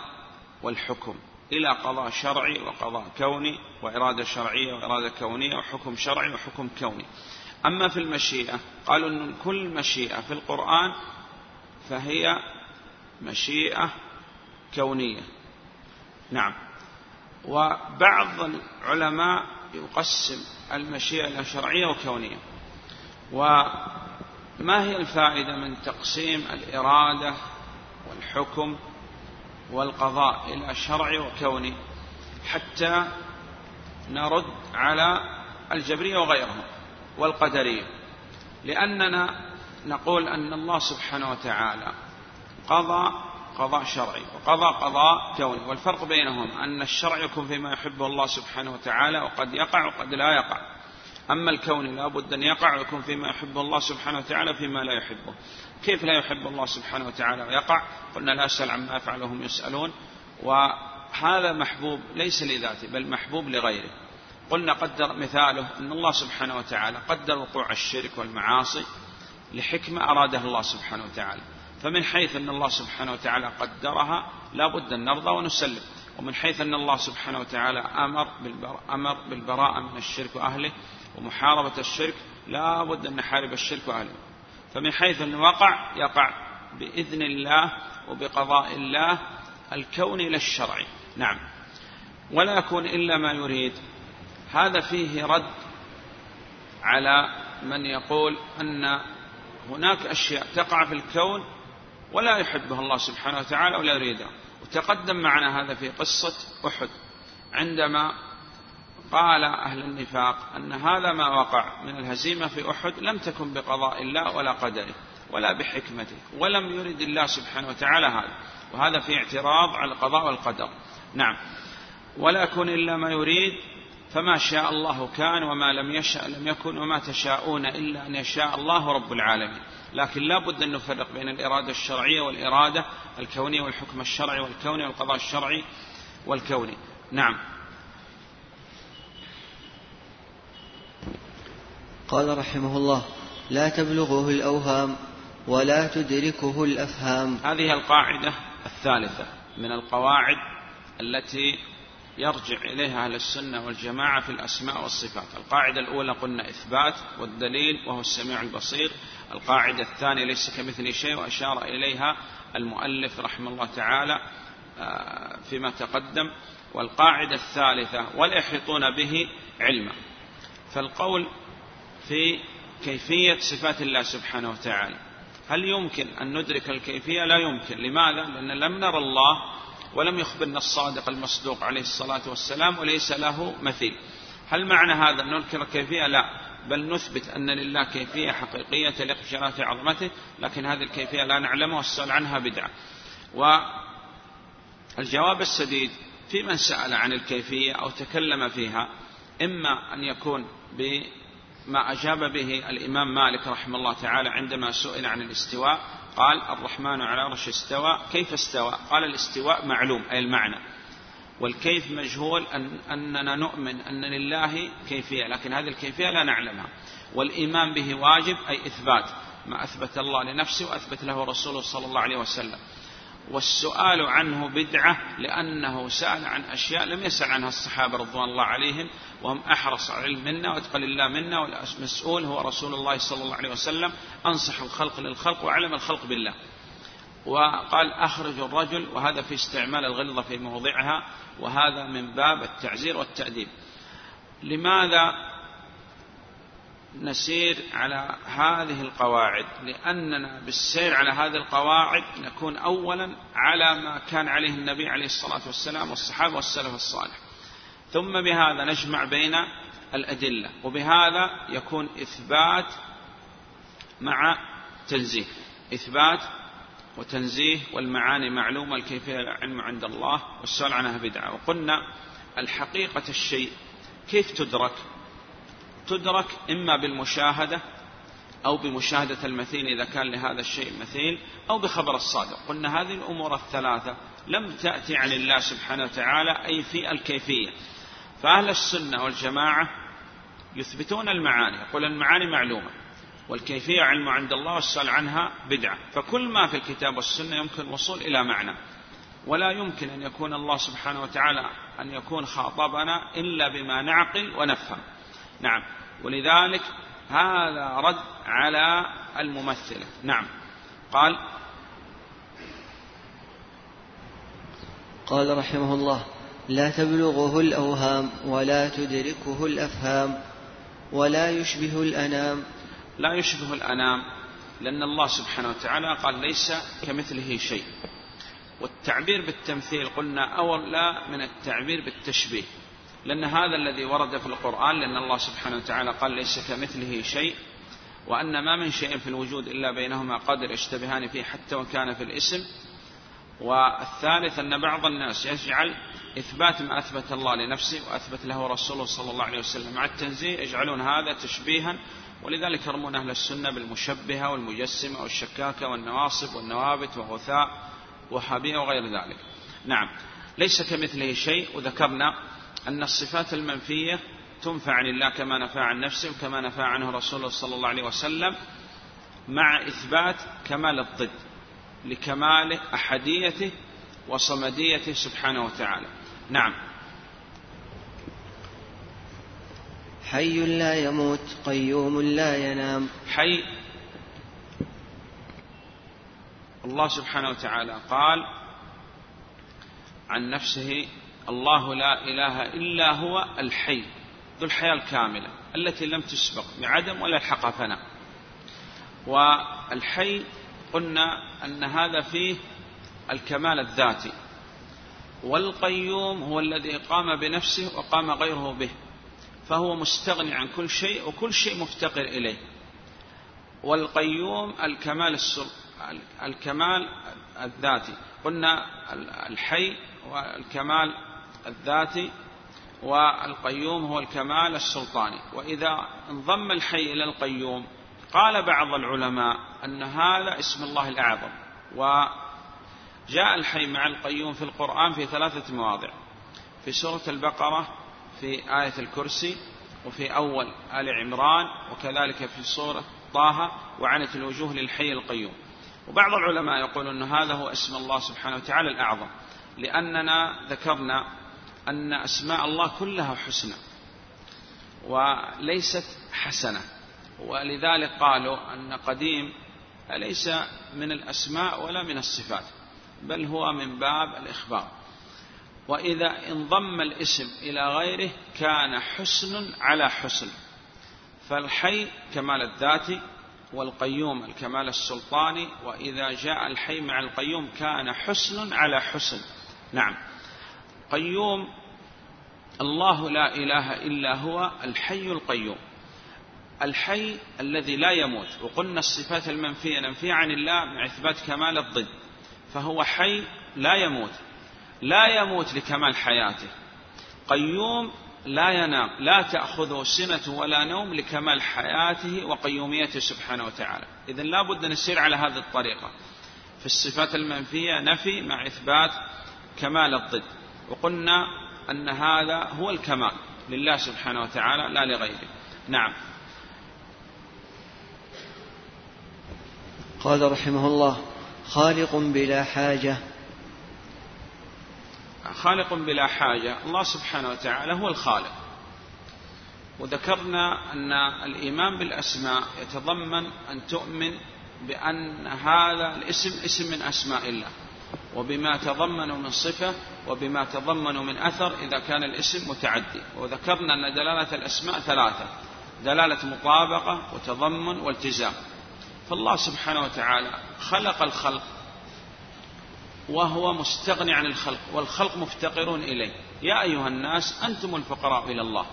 والحكم إلى قضاء شرعي وقضاء كوني وإرادة شرعية وإرادة كونية وحكم شرعي وحكم كوني. أما في المشيئة قالوا أن كل مشيئة في القرآن فهي مشيئة كونية. نعم. وبعض العلماء يقسم المشيئة إلى شرعية وكونية. وما هي الفائدة من تقسيم الإرادة والحكم والقضاء إلى شرعي وكوني حتى نرد على الجبرية وغيرهم؟ والقدرية لأننا نقول أن الله سبحانه وتعالى قضى قضاء شرعي وقضى قضاء كوني والفرق بينهم أن الشرع يكون فيما يحبه الله سبحانه وتعالى وقد يقع وقد لا يقع. أما الكون لا بد أن يقع ويكون فيما يحبه الله سبحانه وتعالى فيما لا يحبه. كيف لا يحب الله سبحانه وتعالى ويقع؟ قلنا لا أسأل عما يفعل وهم يسألون وهذا محبوب ليس لذاته بل محبوب لغيره. قلنا قدر مثاله أن الله سبحانه وتعالى قدر وقوع الشرك والمعاصي لحكمة أرادها الله سبحانه وتعالى. فمن حيث أن الله سبحانه وتعالى قدرها لا بد أن نرضى ونسلم. ومن حيث أن الله سبحانه وتعالى أمر أمر بالبراءة من الشرك وأهله ومحاربة الشرك لا بد أن نحارب الشرك وأهله. فمن حيث أنه وقع يقع بإذن الله وبقضاء الله الكون إلى الشرع. نعم. ولا يكون إلا ما يريد. هذا فيه رد على من يقول أن هناك أشياء تقع في الكون ولا يحبها الله سبحانه وتعالى ولا يريدها. وتقدم معنا هذا في قصة أحد. عندما قال أهل النفاق أن هذا ما وقع من الهزيمة في أحد لم تكن بقضاء الله ولا قدره ولا بحكمته ولم يرد الله سبحانه وتعالى هذا. وهذا في اعتراض على القضاء والقدر. نعم. ولا يكون إلا ما يريد فما شاء الله كان وما لم يشاء لم يكن وما تشاءون إلا أن يشاء الله رب العالمين. لكن لا بد أن نفرق بين الإرادة الشرعية والإرادة الكونية والحكم الشرعي والكوني والقضاء الشرعي والكوني. نعم. قال رحمه الله لا تبلغه الأوهام ولا تدركه الأفهام. هذه القاعدة الثالثة من القواعد التي يرجع إليها أهل السنة والجماعة في الأسماء والصفات. القاعدة الأولى قلنا إثبات والدليل وهو السميع البصير. القاعدة الثانية ليس كمثل شيء وأشار إليها المؤلف رحمه الله تعالى آه، فيما تقدم. والقاعدة الثالثة ولا يحيطون به علما. فالقول في كيفية صفات الله سبحانه وتعالى. هل يمكن أن ندرك الكيفية؟ لا يمكن. لماذا؟ لأن لم نرى الله ولم يخبرنا الصادق المصدوق عليه الصلاة والسلام وليس له مثيل. هل معنى هذا أن ننكر الكيفية لا. بل نثبت أن لله كيفية حقيقية تليق بشرف عظمته لكن هذه الكيفية لا نعلمها والسؤال عنها بدعة. والجواب السديد في من سأل عن الكيفية أو تكلم فيها إما أن يكون بما أجاب به الإمام مالك رحمه الله تعالى عندما سئل عن الاستواء قال الرحمن على عرش استوى كيف استوى؟ قال الاستواء معلوم أي المعنى. والكيف مجهول أن أننا نؤمن أن لله كيفية لكن هذه الكيفية لا نعلمها. والإيمان به واجب أي إثبات. ما أثبت الله لنفسه وأثبت له رسوله صلى الله عليه وسلم. والسؤال عنه بدعة لأنه سأل عن أشياء لم يسأل عنها الصحابة رضوان الله عليهم وهم أحرص على العلم منا وأتقى الله منا والمسؤول هو رسول الله صلى الله عليه وسلم أنصح الخلق للخلق وأعلم الخلق بالله. وقال أخرج الرجل وهذا في استعمال الغلظة في موضعها وهذا من باب التعزير والتأديب. لماذا نسير على هذه القواعد لأننا بالسير على هذه القواعد نكون أولا على ما كان عليه النبي عليه الصلاة والسلام والصحابة والسلف الصالح. ثم بهذا نجمع بين الأدلة وبهذا يكون إثبات مع تنزيه. إثبات وتنزيه والمعاني معلومة الكيفية العلم عند الله والسؤال عنها بدعة. وقلنا الحقيقة الشيء كيف تدرك؟ تدرك إما بالمشاهدة أو بمشاهدة المثيل إذا كان لهذا الشيء مثيل أو بخبر الصادق. قلنا هذه الأمور الثلاثة لم تأتي عن الله سبحانه وتعالى أي في الكيفية. فأهل السنة والجماعة يثبتون المعاني يقول المعاني معلومة والكيفية علم عند الله والسؤال عنها بدعة. فكل ما في الكتاب والسنة يمكن الوصول إلى معنى. ولا يمكن أن يكون الله سبحانه وتعالى أن يكون خاطبنا إلا بما نعقل ونفهم. نعم. ولذلك هذا رد على الممثلة. نعم. قال قال رحمه الله لا تبلغه الأوهام ولا تدركه الأفهام ولا يشبه الأنام. لا يشبه الأنام لأن الله سبحانه وتعالى قال ليس كمثله شيء. والتعبير بالتمثيل قلنا أولى من التعبير بالتشبيه. لأن هذا الذي ورد في القرآن لأن الله سبحانه وتعالى قال ليس كمثله شيء. وأن ما من شيء في الوجود إلا بينهما قدر يشتبهان فيه حتى وكان في الاسم. والثالث أن بعض الناس يجعل إثبات ما أثبت الله لنفسه وأثبت له رسوله صلى الله عليه وسلم. مع التنزيه يجعلون هذا تشبيها ولذلك يرمون أهل السنة بالمشبهة والمجسمة والشكاكة والنواصب والنوابت وغثاء وحبية وغير ذلك. نعم. ليس كمثله شيء وذكرنا أن الصفات المنفية تنفع عن الله كما نفى عن نفسه وكما نفى عنه رسوله صلى الله عليه وسلم مع إثبات كمال الضد لكمال أحديته وصمديته سبحانه وتعالى. نعم. حي لا يموت قيوم لا ينام. حي. الله سبحانه وتعالى قال عن نفسه الله لا إله إلا هو الحي ذو الحياة الكاملة التي لم تسبق بعدم ولا الحق فناء والحي قلنا أن هذا فيه الكمال الذاتي. والقيوم هو الذي قام بنفسه وقام غيره به فهو مستغني عن كل شيء وكل شيء مفتقر إليه. والقيوم الكمال السل... الكمال الذاتي. قلنا الحي والكمال الذاتي والقيوم هو الكمال السلطاني. وإذا انضم الحي إلى القيوم قال بعض العلماء أن هذا اسم الله الأعظم. وجاء الحي مع القيوم في القرآن في ثلاثة مواضع. في سورة البقرة في آية الكرسي وفي أول آل عمران وكذلك في سورة طه وعنت الوجوه للحي القيوم. وبعض العلماء يقول أن هذا هو اسم الله سبحانه وتعالى الأعظم. لأننا ذكرنا أن أسماء الله كلها حسنى وليست حسنة. ولذلك قالوا أن قديم ليس من الأسماء ولا من الصفات بل هو من باب الإخبار. وإذا انضم الاسم إلى غيره كان حسن على حسن. فالحي كمال الذات والقيوم الكمال السلطاني وإذا جاء الحي مع القيوم كان حسن على حسن. نعم. قيوم الله لا إله إلا هو الحي القيوم. الحي الذي لا يموت. وقلنا الصفات المنفية ننفي عن الله مع إثبات كمال الضد. فهو حي لا يموت. لا يموت لكمال حياته. قيوم لا ينام. لا تأخذه سنة ولا نوم لكمال حياته وقيوميته سبحانه وتعالى. إذا لا بد أن نسير على هذه الطريقة. في الصفات المنفية نفي مع إثبات كمال الضد. وقلنا أن هذا هو الكمال لله سبحانه وتعالى لا لغيره. نعم. قال رحمه الله خالق بلا حاجة. خالق بلا حاجة الله سبحانه وتعالى هو الخالق. وذكرنا أن الإيمان بالأسماء يتضمن أن تؤمن بأن هذا الاسم اسم من أسماء الله. وبما تضمن من صفة وبما تضمن من أثر إذا كان الاسم متعدي. وذكرنا أن دلالة الأسماء ثلاثة دلالة مطابقة وتضمن والتزام. فالله سبحانه وتعالى خلق الخلق وهو مستغني عن الخلق والخلق مفتقرون إليه. يا أيها الناس أنتم الفقراء إلى الله.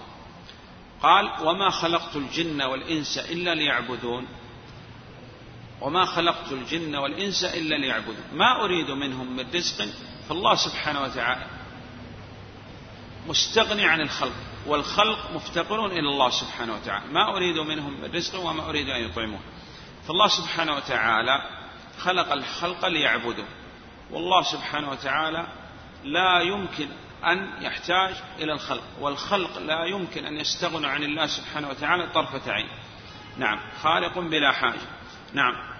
قال وما خلقت الجن والإنس إلا ليعبدون. وما خلقت الجن والإنس إلا ليعبدون. ما أريد منهم من رزق فالله سبحانه وتعالى مستغني عن الخلق والخلق مفتقرون إلى الله سبحانه وتعالى. ما أريد منهم من رزق وما أريد أن يطعمون. فالله سبحانه وتعالى خلق الخلق ليعبدوا. والله سبحانه وتعالى لا يمكن أن يحتاج إلى الخلق والخلق لا يمكن أن يستغنوا عن الله سبحانه وتعالى طرفة عين. نعم خالق بلا حاجة. نعم.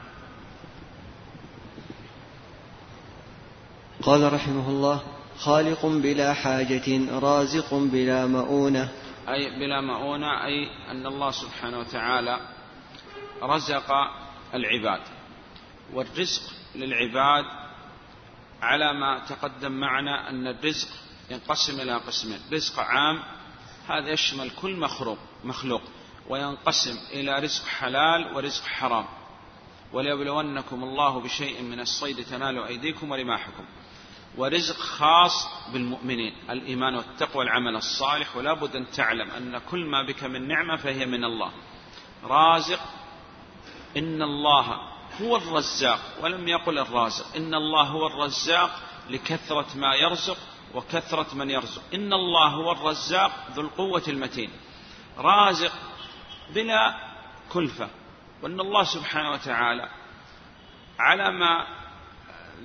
قال رحمه الله خالق بلا حاجة رازق بلا مؤونة. أي بلا مؤونة أي أن الله سبحانه وتعالى رزق العباد. والرزق للعباد على ما تقدم معنا أن الرزق ينقسم إلى قسمين. رزق عام هذا يشمل كل مخلوق مخلوق وينقسم إلى رزق حلال ورزق حرام. وليبلونكم الله بشيء من الصيد تنال أيديكم ورماحكم. ورزق خاص بالمؤمنين الإيمان والتقوى والعمل الصالح ولا بد أن تعلم أن كل ما بك من نعمة فهي من الله. رازق إن الله هو الرزاق ولم يقل الرازق إن الله هو الرزاق لكثرة ما يرزق وكثرة من يرزق. إن الله هو الرزاق ذو القوة المتين. رازق بلا كلفة وأن الله سبحانه وتعالى على ما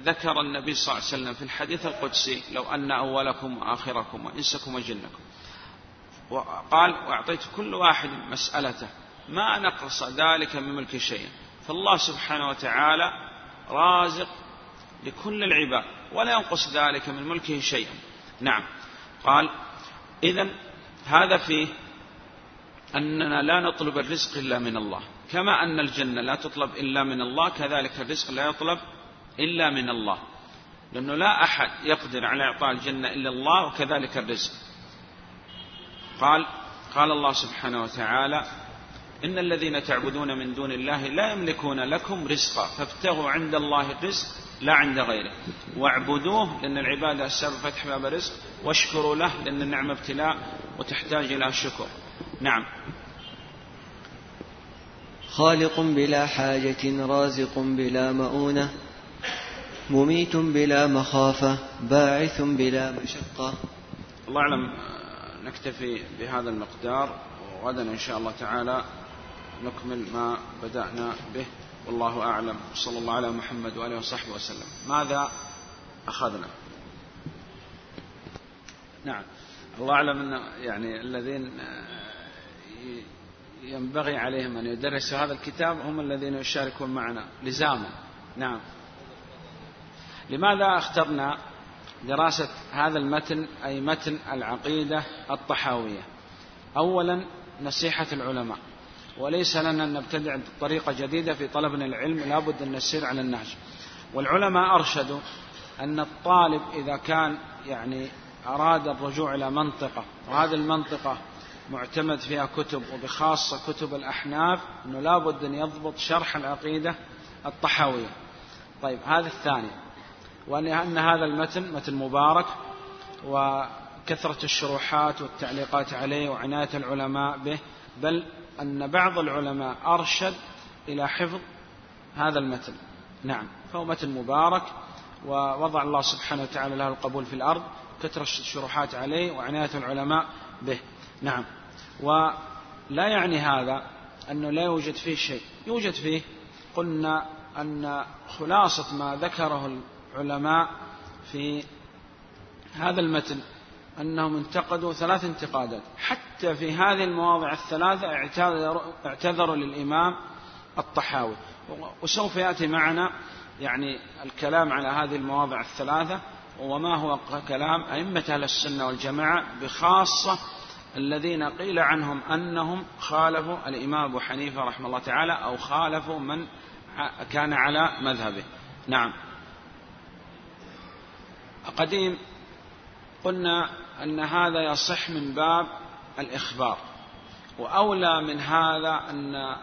ذكر النبي صلى الله عليه وسلم في الحديث القدسي لو أن أولكم وآخركم وإنسكم وجنكم. وقال وأعطيت كل واحد مسألته ما نقص ذلك من ملك شيئا فالله سبحانه وتعالى رازق لكل العباد ولا ينقص ذلك من ملكه شيئا. نعم. قال إذا هذا فيه أننا لا نطلب الرزق إلا من الله. كما أن الجنة لا تطلب إلا من الله كذلك الرزق لا يطلب إلا من الله. لأنه لا أحد يقدر على إعطاء الجنة إلا الله وكذلك الرزق. قال قال الله سبحانه وتعالى إن الذين تعبدون من دون الله لا يملكون لكم رزقا فابتغوا عند الله الرزق لا عند غيره. واعبدوه لأن العبادة السبب فتح باب الرزق واشكروا له لأن النعمة ابتلاء وتحتاج إلى شكر. نعم. خالق بلا حاجة رازق بلا مؤونة مميت بلا مخافة باعث بلا مشقة. الله أعلم نكتفي بهذا المقدار وغدا إن شاء الله تعالى نكمل ما بدأنا به. والله أعلم. صلى الله على محمد وآله وصحبه وسلم. ماذا أخذنا؟ نعم. الله أعلم أن يعني الذين ينبغي عليهم أن يدرسوا هذا الكتاب هم الذين يشاركون معنا. لزاما. نعم. لماذا اخترنا دراسة هذا المتن أي متن العقيدة الطحاوية؟ أولا نصيحة العلماء وليس لنا أن نبتدع طريقة جديدة في طلبنا العلم لابد أن نسير على النهج. والعلماء أرشدوا أن الطالب إذا كان يعني أراد الرجوع إلى منطقة وهذه المنطقة معتمد فيها كتب وبخاصة كتب الأحناف أنه لابد أن يضبط شرح العقيدة الطحاوية. طيب هذا الثاني. وأن هذا المتن متن مبارك وكثرة الشروحات والتعليقات عليه وعناية العلماء به بل أن بعض العلماء أرشد إلى حفظ هذا المتن. نعم فهو متن مبارك ووضع الله سبحانه وتعالى له القبول في الأرض كثرة الشروحات عليه وعناية العلماء به. نعم ولا يعني هذا أنه لا يوجد فيه شيء. يوجد فيه قلنا أن خلاصة ما ذكره العلماء في هذا المتن أنهم انتقدوا ثلاث انتقادات. حتى في هذه المواضع الثلاثة اعتذروا للإمام الطحاوي. وسوف يأتي معنا يعني الكلام على هذه المواضع الثلاثة وما هو كلام أئمة أهل السنة والجماعة بخاصة الذين قيل عنهم أنهم خالفوا الإمام أبو حنيفة رحمه الله تعالى أو خالفوا من كان على مذهبه. نعم. قديم قلنا أن هذا يصح من باب الإخبار وأولى من هذا أن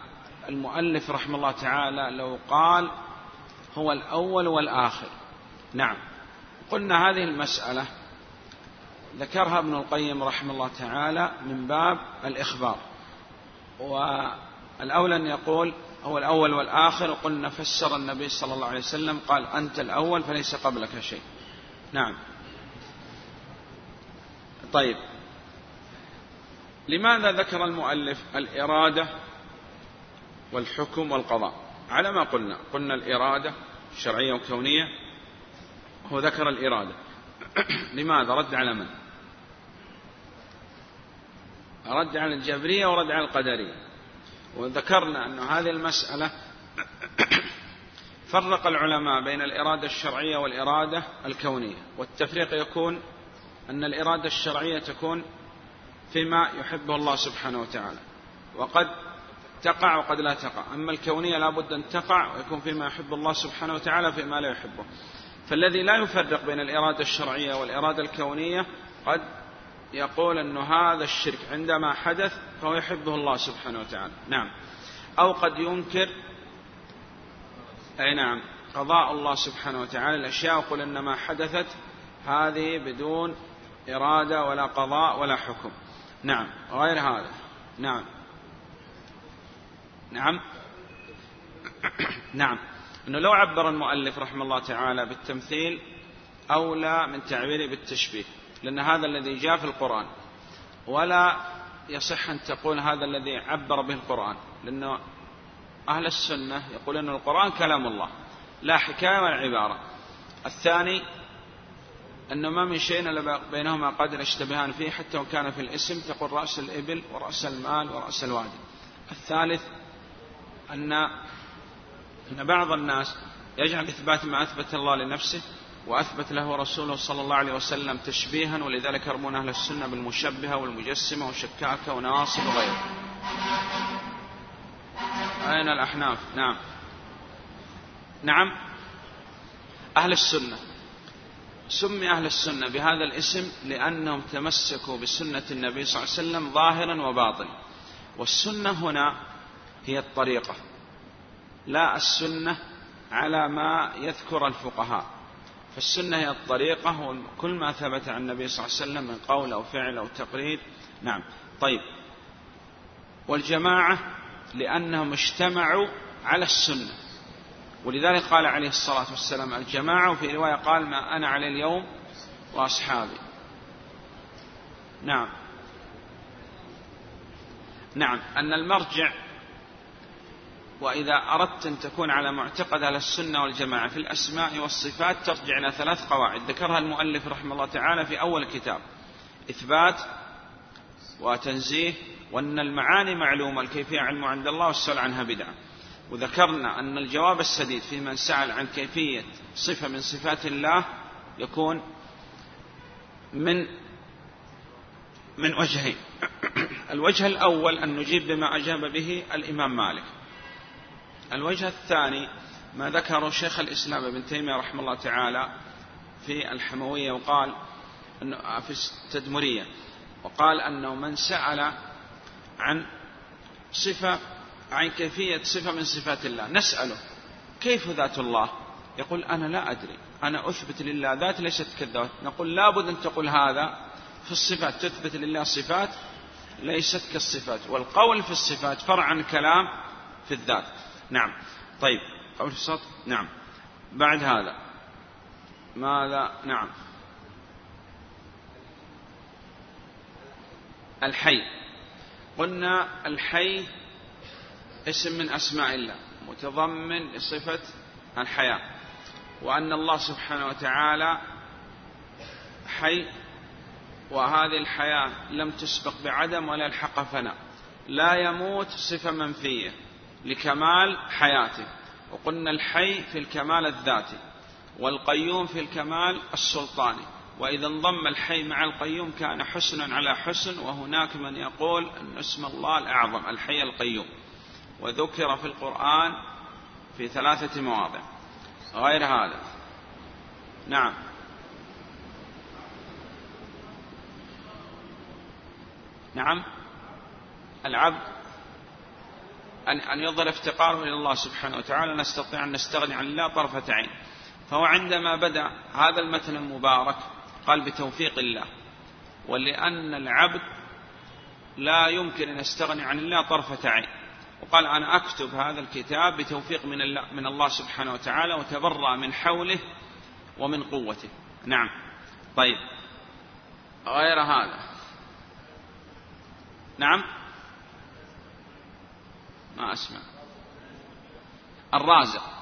المؤلف رحمه الله تعالى لو قال هو الأول والآخر. نعم قلنا هذه المسألة ذكرها ابن القيم رحمه الله تعالى من باب الإخبار والأولى أن يقول هو الأول والآخر. قلنا فسر النبي صلى الله عليه وسلم قال أنت الأول فليس قبلك شيء. نعم. طيب. لماذا ذكر المؤلف الإرادة والحكم والقضاء؟ على ما قلنا. قلنا الإرادة الشرعية والكونية هو ذكر الإرادة. لماذا؟ رد على من؟ رد على الجبرية ورد على القدرية. وذكرنا أن هذه المسألة فرق العلماء بين الإرادة الشرعية والإرادة الكونية. والتفريق يكون أن الإرادة الشرعية تكون فيما يحبه الله سبحانه وتعالى. وقد تقع وقد لا تقع. أما الكونية لا بد أن تقع ويكون فيما يحب الله سبحانه وتعالى فيما لا يحبه. فالذي لا يفرق بين الإرادة الشرعية والإرادة الكونية قد يقول أن هذا الشرك عندما حدث فهو يحبه الله سبحانه وتعالى. نعم. أو قد ينكر أي نعم. قضاء الله سبحانه وتعالى الأشياء وقل إنما حدثت هذه بدون إرادة ولا قضاء ولا حكم. نعم. غير هذا. نعم. نعم. نعم. أنه لو عبر المؤلف رحمه الله تعالى بالتمثيل أولى من تعبيره بالتشبيه لأن هذا الذي جاء في القرآن. ولا يصح أن تقول هذا الذي عبر به القرآن لأنه أهل السنة يقولون أن القرآن كلام الله لا حكاية ولا عبارة. الثاني أنه ما من شيء إلا بينهما قد يشتبهان فيه حتى وكان كان في الاسم تقول رأس الإبل ورأس المال ورأس الوادي. الثالث أن أن بعض الناس يجعل إثبات ما أثبت الله لنفسه وأثبت له رسوله صلى الله عليه وسلم تشبيها ولذلك يرمون أهل السنة بالمشبهة والمجسمة والشكاكة ونواصب وغيره. أين الأحناف. نعم. نعم. أهل السنة. سمي أهل السنة بهذا الاسم لأنهم تمسكوا بسنة النبي صلى الله عليه وسلم ظاهرا وباطنا. والسنة هنا هي الطريقة. لا السنة على ما يذكر الفقهاء. فالسنة هي الطريقة وكل ما ثبت عن النبي صلى الله عليه وسلم من قول أو فعل أو تقرير. نعم. طيب. والجماعة لأنهم اجتمعوا على السنة. ولذلك قال عليه الصلاة والسلام الجماعة وفي رواية قال ما أنا عليه اليوم وأصحابي. نعم. نعم. أن المرجع وإذا أردت أن تكون على معتقد أهل السنة والجماعة في الأسماء والصفات ترجع إلى ثلاث قواعد. ذكرها المؤلف رحمه الله تعالى في أول الكتاب إثبات وتنزيه وأن المعاني معلومة الكيفية علم عند الله والسؤال عنها بدعة. وذكرنا أن الجواب السديد في من سأل عن كيفية صفة من صفات الله يكون من من وجهين. الوجه الأول أن نجيب بما أجاب به الإمام مالك. الوجه الثاني ما ذكره شيخ الإسلام ابن تيمية رحمه الله تعالى في الحموية وقال في التدمرية. وقال أنه من سأل عن صفة عن كيفية صفة من صفات الله. نسأله كيف ذات الله؟ يقول أنا لا أدري. أنا أثبت لله ذات ليست كالذات. نقول لابد أن تقول هذا في الصفات. تثبت لله صفات ليست كالصفات. والقول في الصفات فرع عن كلام في الذات. نعم. طيب. قول في الصوت؟ نعم. بعد هذا. ماذا؟ نعم. الحي. قلنا الحي اسم من أسماء الله متضمن لصفة الحياة. وأن الله سبحانه وتعالى حي وهذه الحياة لم تسبق بعدم ولا الحق فناء. لا يموت صفة منفية لكمال حياته. وقلنا الحي في الكمال الذاتي والقيوم في الكمال السلطاني. وإذا انضم الحي مع القيوم كان حسنا على حسن وهناك من يقول أن اسم الله الأعظم الحي القيوم. وذكر في القرآن في ثلاثة مواضع. غير هذا. نعم. نعم. العبد أن أن يظهر افتقاره إلى الله سبحانه وتعالى. نستطيع أن نستغني عن الله طرفة عين. فهو عندما بدأ هذا المتن المبارك قال بتوفيق الله. ولأن العبد لا يمكن أن يستغني عن الله طرفة عين. وقال أنا أكتب هذا الكتاب بتوفيق من الله, من الله سبحانه وتعالى وتبرأ من حوله ومن قوته. نعم. طيب. غير هذا. نعم. ما أسمع. الرازق.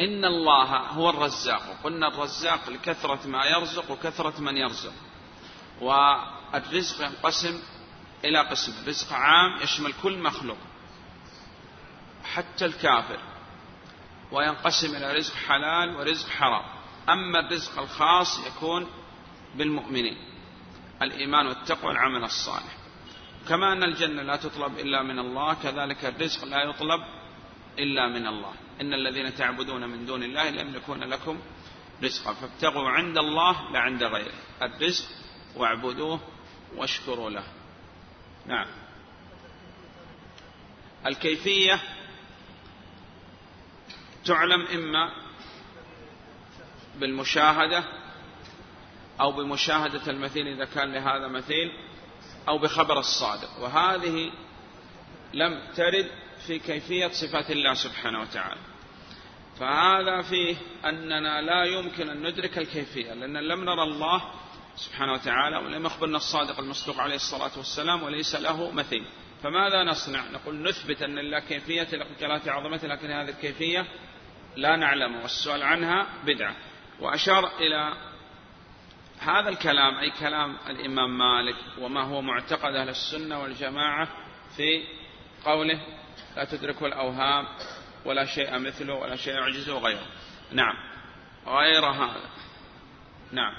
إن الله هو الرزاق. وقلنا الرزاق لكثرة ما يرزق وكثرة من يرزق. والرزق ينقسم إلى قسم. رزق عام يشمل كل مخلوق حتى الكافر. وينقسم إلى رزق حلال ورزق حرام. أما الرزق الخاص يكون بالمؤمنين الإيمان والتقوى والعمل الصالح. كما أن الجنة لا تطلب إلا من الله كذلك الرزق لا يطلب إلا من الله. إن الذين تعبدون من دون الله لم يكون لكم رزقا. فابتغوا عند الله لا عند غيره. الرزق واعبدوه واشكروا له. نعم. الكيفية تعلم إما بالمشاهدة أو بمشاهدة المثيل إذا كان لهذا مثيل أو بخبر الصادق. وهذه لم ترد في كيفية صفات الله سبحانه وتعالى. فهذا فيه أننا لا يمكن أن ندرك الكيفية لأن لم نرى الله سبحانه وتعالى ولم يخبرنا الصادق المصدوق عليه الصلاة والسلام وليس له مثيل. فماذا نصنع؟ نقول نثبت أن لله كيفية لجلالة عظمته لكن هذه الكيفية لا نعلم والسؤال عنها بدعة. وأشار إلى هذا الكلام أي كلام الإمام مالك وما هو معتقد أهل السنة والجماعة في قوله لا تدركه الأوهام ولا شيء مثله ولا شيء يعجزه وغيره نعم. غير هذا. نعم.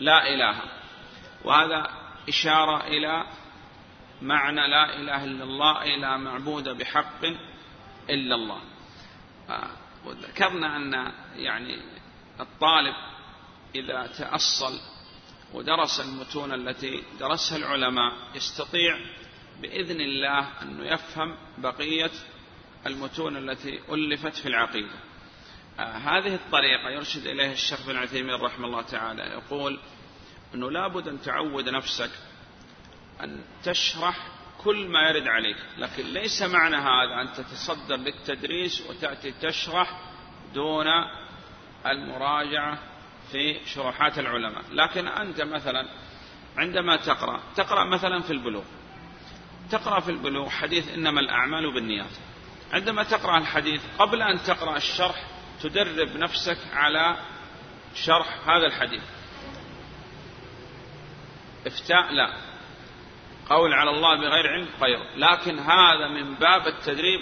لا إله. وهذا إشارة إلى معنى لا إله إلا الله إلى معبود بحق إلا الله. وذكرنا أن يعني الطالب إذا تأصل ودرس المتون التي درسها العلماء يستطيع بإذن الله أنه يفهم بقية المتون التي ألفت في العقيدة. آه هذه الطريقة يرشد إليها الشيخ بن عثيمين رحمه الله تعالى يقول أنه لابد أن تعود نفسك أن تشرح كل ما يرد عليك لكن ليس معنى هذا أن تتصدر للتدريس وتأتي تشرح دون المراجعة في شروحات العلماء. لكن أنت مثلا عندما تقرأ تقرأ مثلا في البلوغ. تقرأ في البلوغ حديث إنما الأعمال بالنيات. عندما تقرأ الحديث قبل أن تقرأ الشرح تدرب نفسك على شرح هذا الحديث. إفتاء لا. قول على الله بغير علم خير لكن هذا من باب التدريب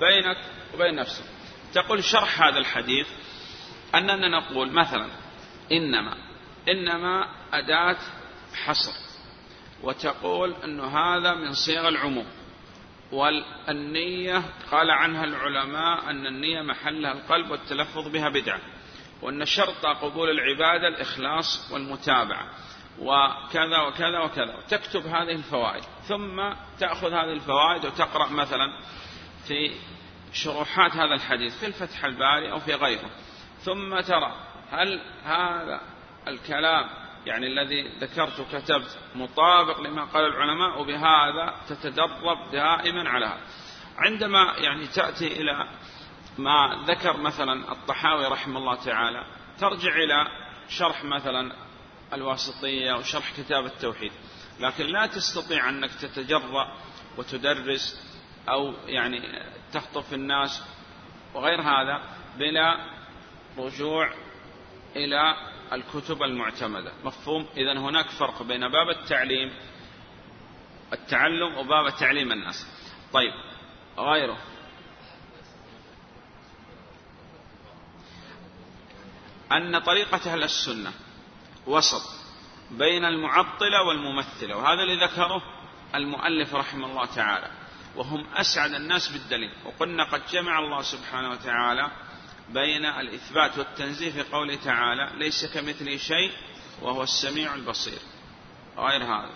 بينك وبين نفسك. تقول شرح هذا الحديث أننا نقول مثلا إنما إنما أداة حصر. وتقول أن هذا من صيغ العموم. والنية قال عنها العلماء أن النية محلها القلب والتلفظ بها بدعة وأن شرط قبول العبادة الإخلاص والمتابعة وكذا وكذا وكذا. تكتب هذه الفوائد ثم تأخذ هذه الفوائد وتقرأ مثلا في شروحات هذا الحديث في الفتح الباري أو في غيره. ثم ترى هل هذا الكلام يعني الذي ذكرت كتبت مطابق لما قال العلماء وبهذا تتدرب دائما على هذا. عندما يعني تأتي إلى ما ذكر مثلا الطحاوي رحمه الله تعالى ترجع إلى شرح مثلا الواسطية وشرح كتاب التوحيد. لكن لا تستطيع أنك تتجرأ وتدرس أو يعني تخطف الناس وغير هذا بلا رجوع إلى الكتب المعتمدة. مفهوم؟ إذا هناك فرق بين باب التعليم التعلم وباب تعليم الناس. طيب غيره. أن طريقة أهل السنة وسط بين المعطلة والممثلة وهذا اللي ذكره المؤلف رحمه الله تعالى. وهم أسعد الناس بالدليل. وقلنا قد جمع الله سبحانه وتعالى بين الإثبات والتنزيه في قوله تعالى ليس كمثله شيء وهو السميع البصير. غير هذا.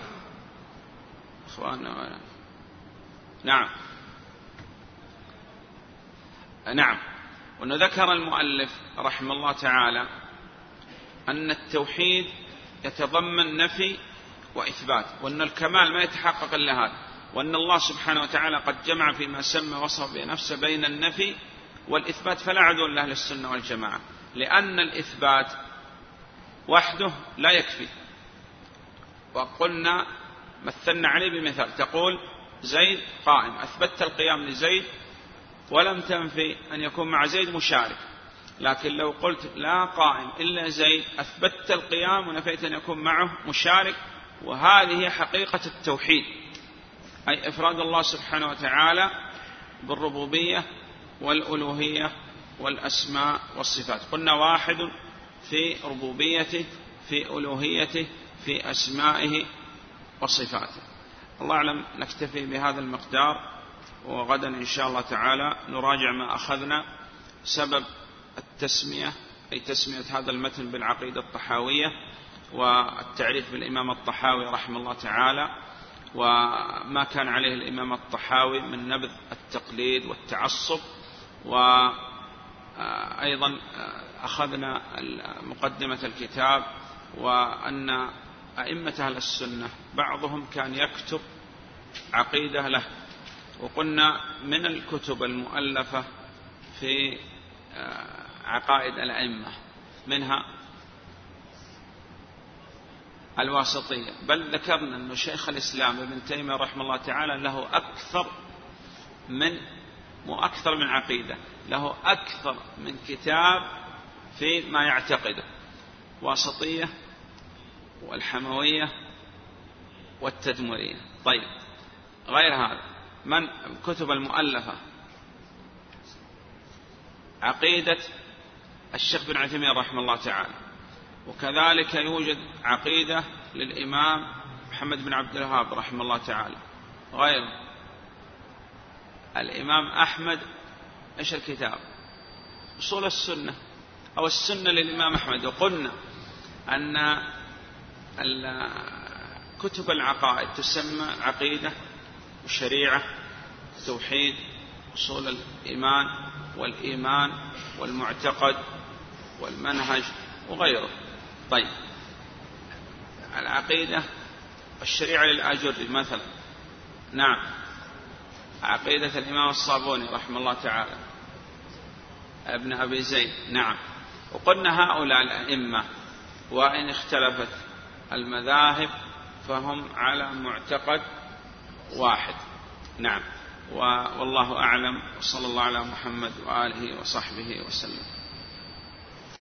إخواننا نعم. نعم. وأنه ذكر المؤلف رحمه الله تعالى أن التوحيد يتضمن نفي وإثبات وأن الكمال ما يتحقق إلا هذا وأن الله سبحانه وتعالى قد جمع فيما سمى وصف بنفسه بين النفي والإثبات فلا عدو لأهل السنة والجماعة لأن الإثبات وحده لا يكفي. وقلنا مثلنا عليه بمثال تقول زيد قائم أثبتت القيام لزيد ولم تنفي أن يكون مع زيد مشارك. لكن لو قلت لا قائم إلا زيد أثبتت القيام ونفيت أن يكون معه مشارك وهذه حقيقة التوحيد. أي إفراد الله سبحانه وتعالى بالربوبية والألوهية والأسماء والصفات. قلنا واحد في ربوبيته في ألوهيته في أسمائه وصفاته الله أعلم نكتفي بهذا المقدار وغدا إن شاء الله تعالى نراجع ما أخذنا سبب التسمية أي تسمية هذا المتن بالعقيدة الطحاوية والتعريف بالإمام الطحاوي رحمه الله تعالى وما كان عليه الإمام الطحاوي من نبذ التقليد والتعصب وأيضا أخذنا مقدمة الكتاب وأن أئمة أهل السنة بعضهم كان يكتب عقيدة له. وقلنا من الكتب المؤلفة في عقائد الأئمة منها الواسطية. بل ذكرنا أن شيخ الإسلام ابن تيمية رحمه الله تعالى له أكثر من مو أكثر من عقيدة له أكثر من كتاب في ما يعتقده واسطية والحموية والتدمرية. طيب غير هذا من كتب المؤلفة؟ عقيدة الشيخ بن عثيمين رحمه الله تعالى. وكذلك يوجد عقيدة للإمام محمد بن عبد الوهاب رحمه الله تعالى. غيره. الإمام أحمد إيش الكتاب؟ أصول السنة أو السنة للإمام أحمد. وقلنا أن كتب العقائد تسمى عقيدة وشريعة توحيد أصول الإيمان والإيمان والمعتقد والمنهج وغيره. طيب العقيدة الشريعة للآجري مثلا. نعم. عقيدة الإمام الصابوني رحمه الله تعالى. ابن أبي زيد. نعم. وقلنا هؤلاء الأئمة وإن اختلفت المذاهب فهم على معتقد واحد. نعم. والله أعلم. وصلى الله على محمد وآله وصحبه وسلم.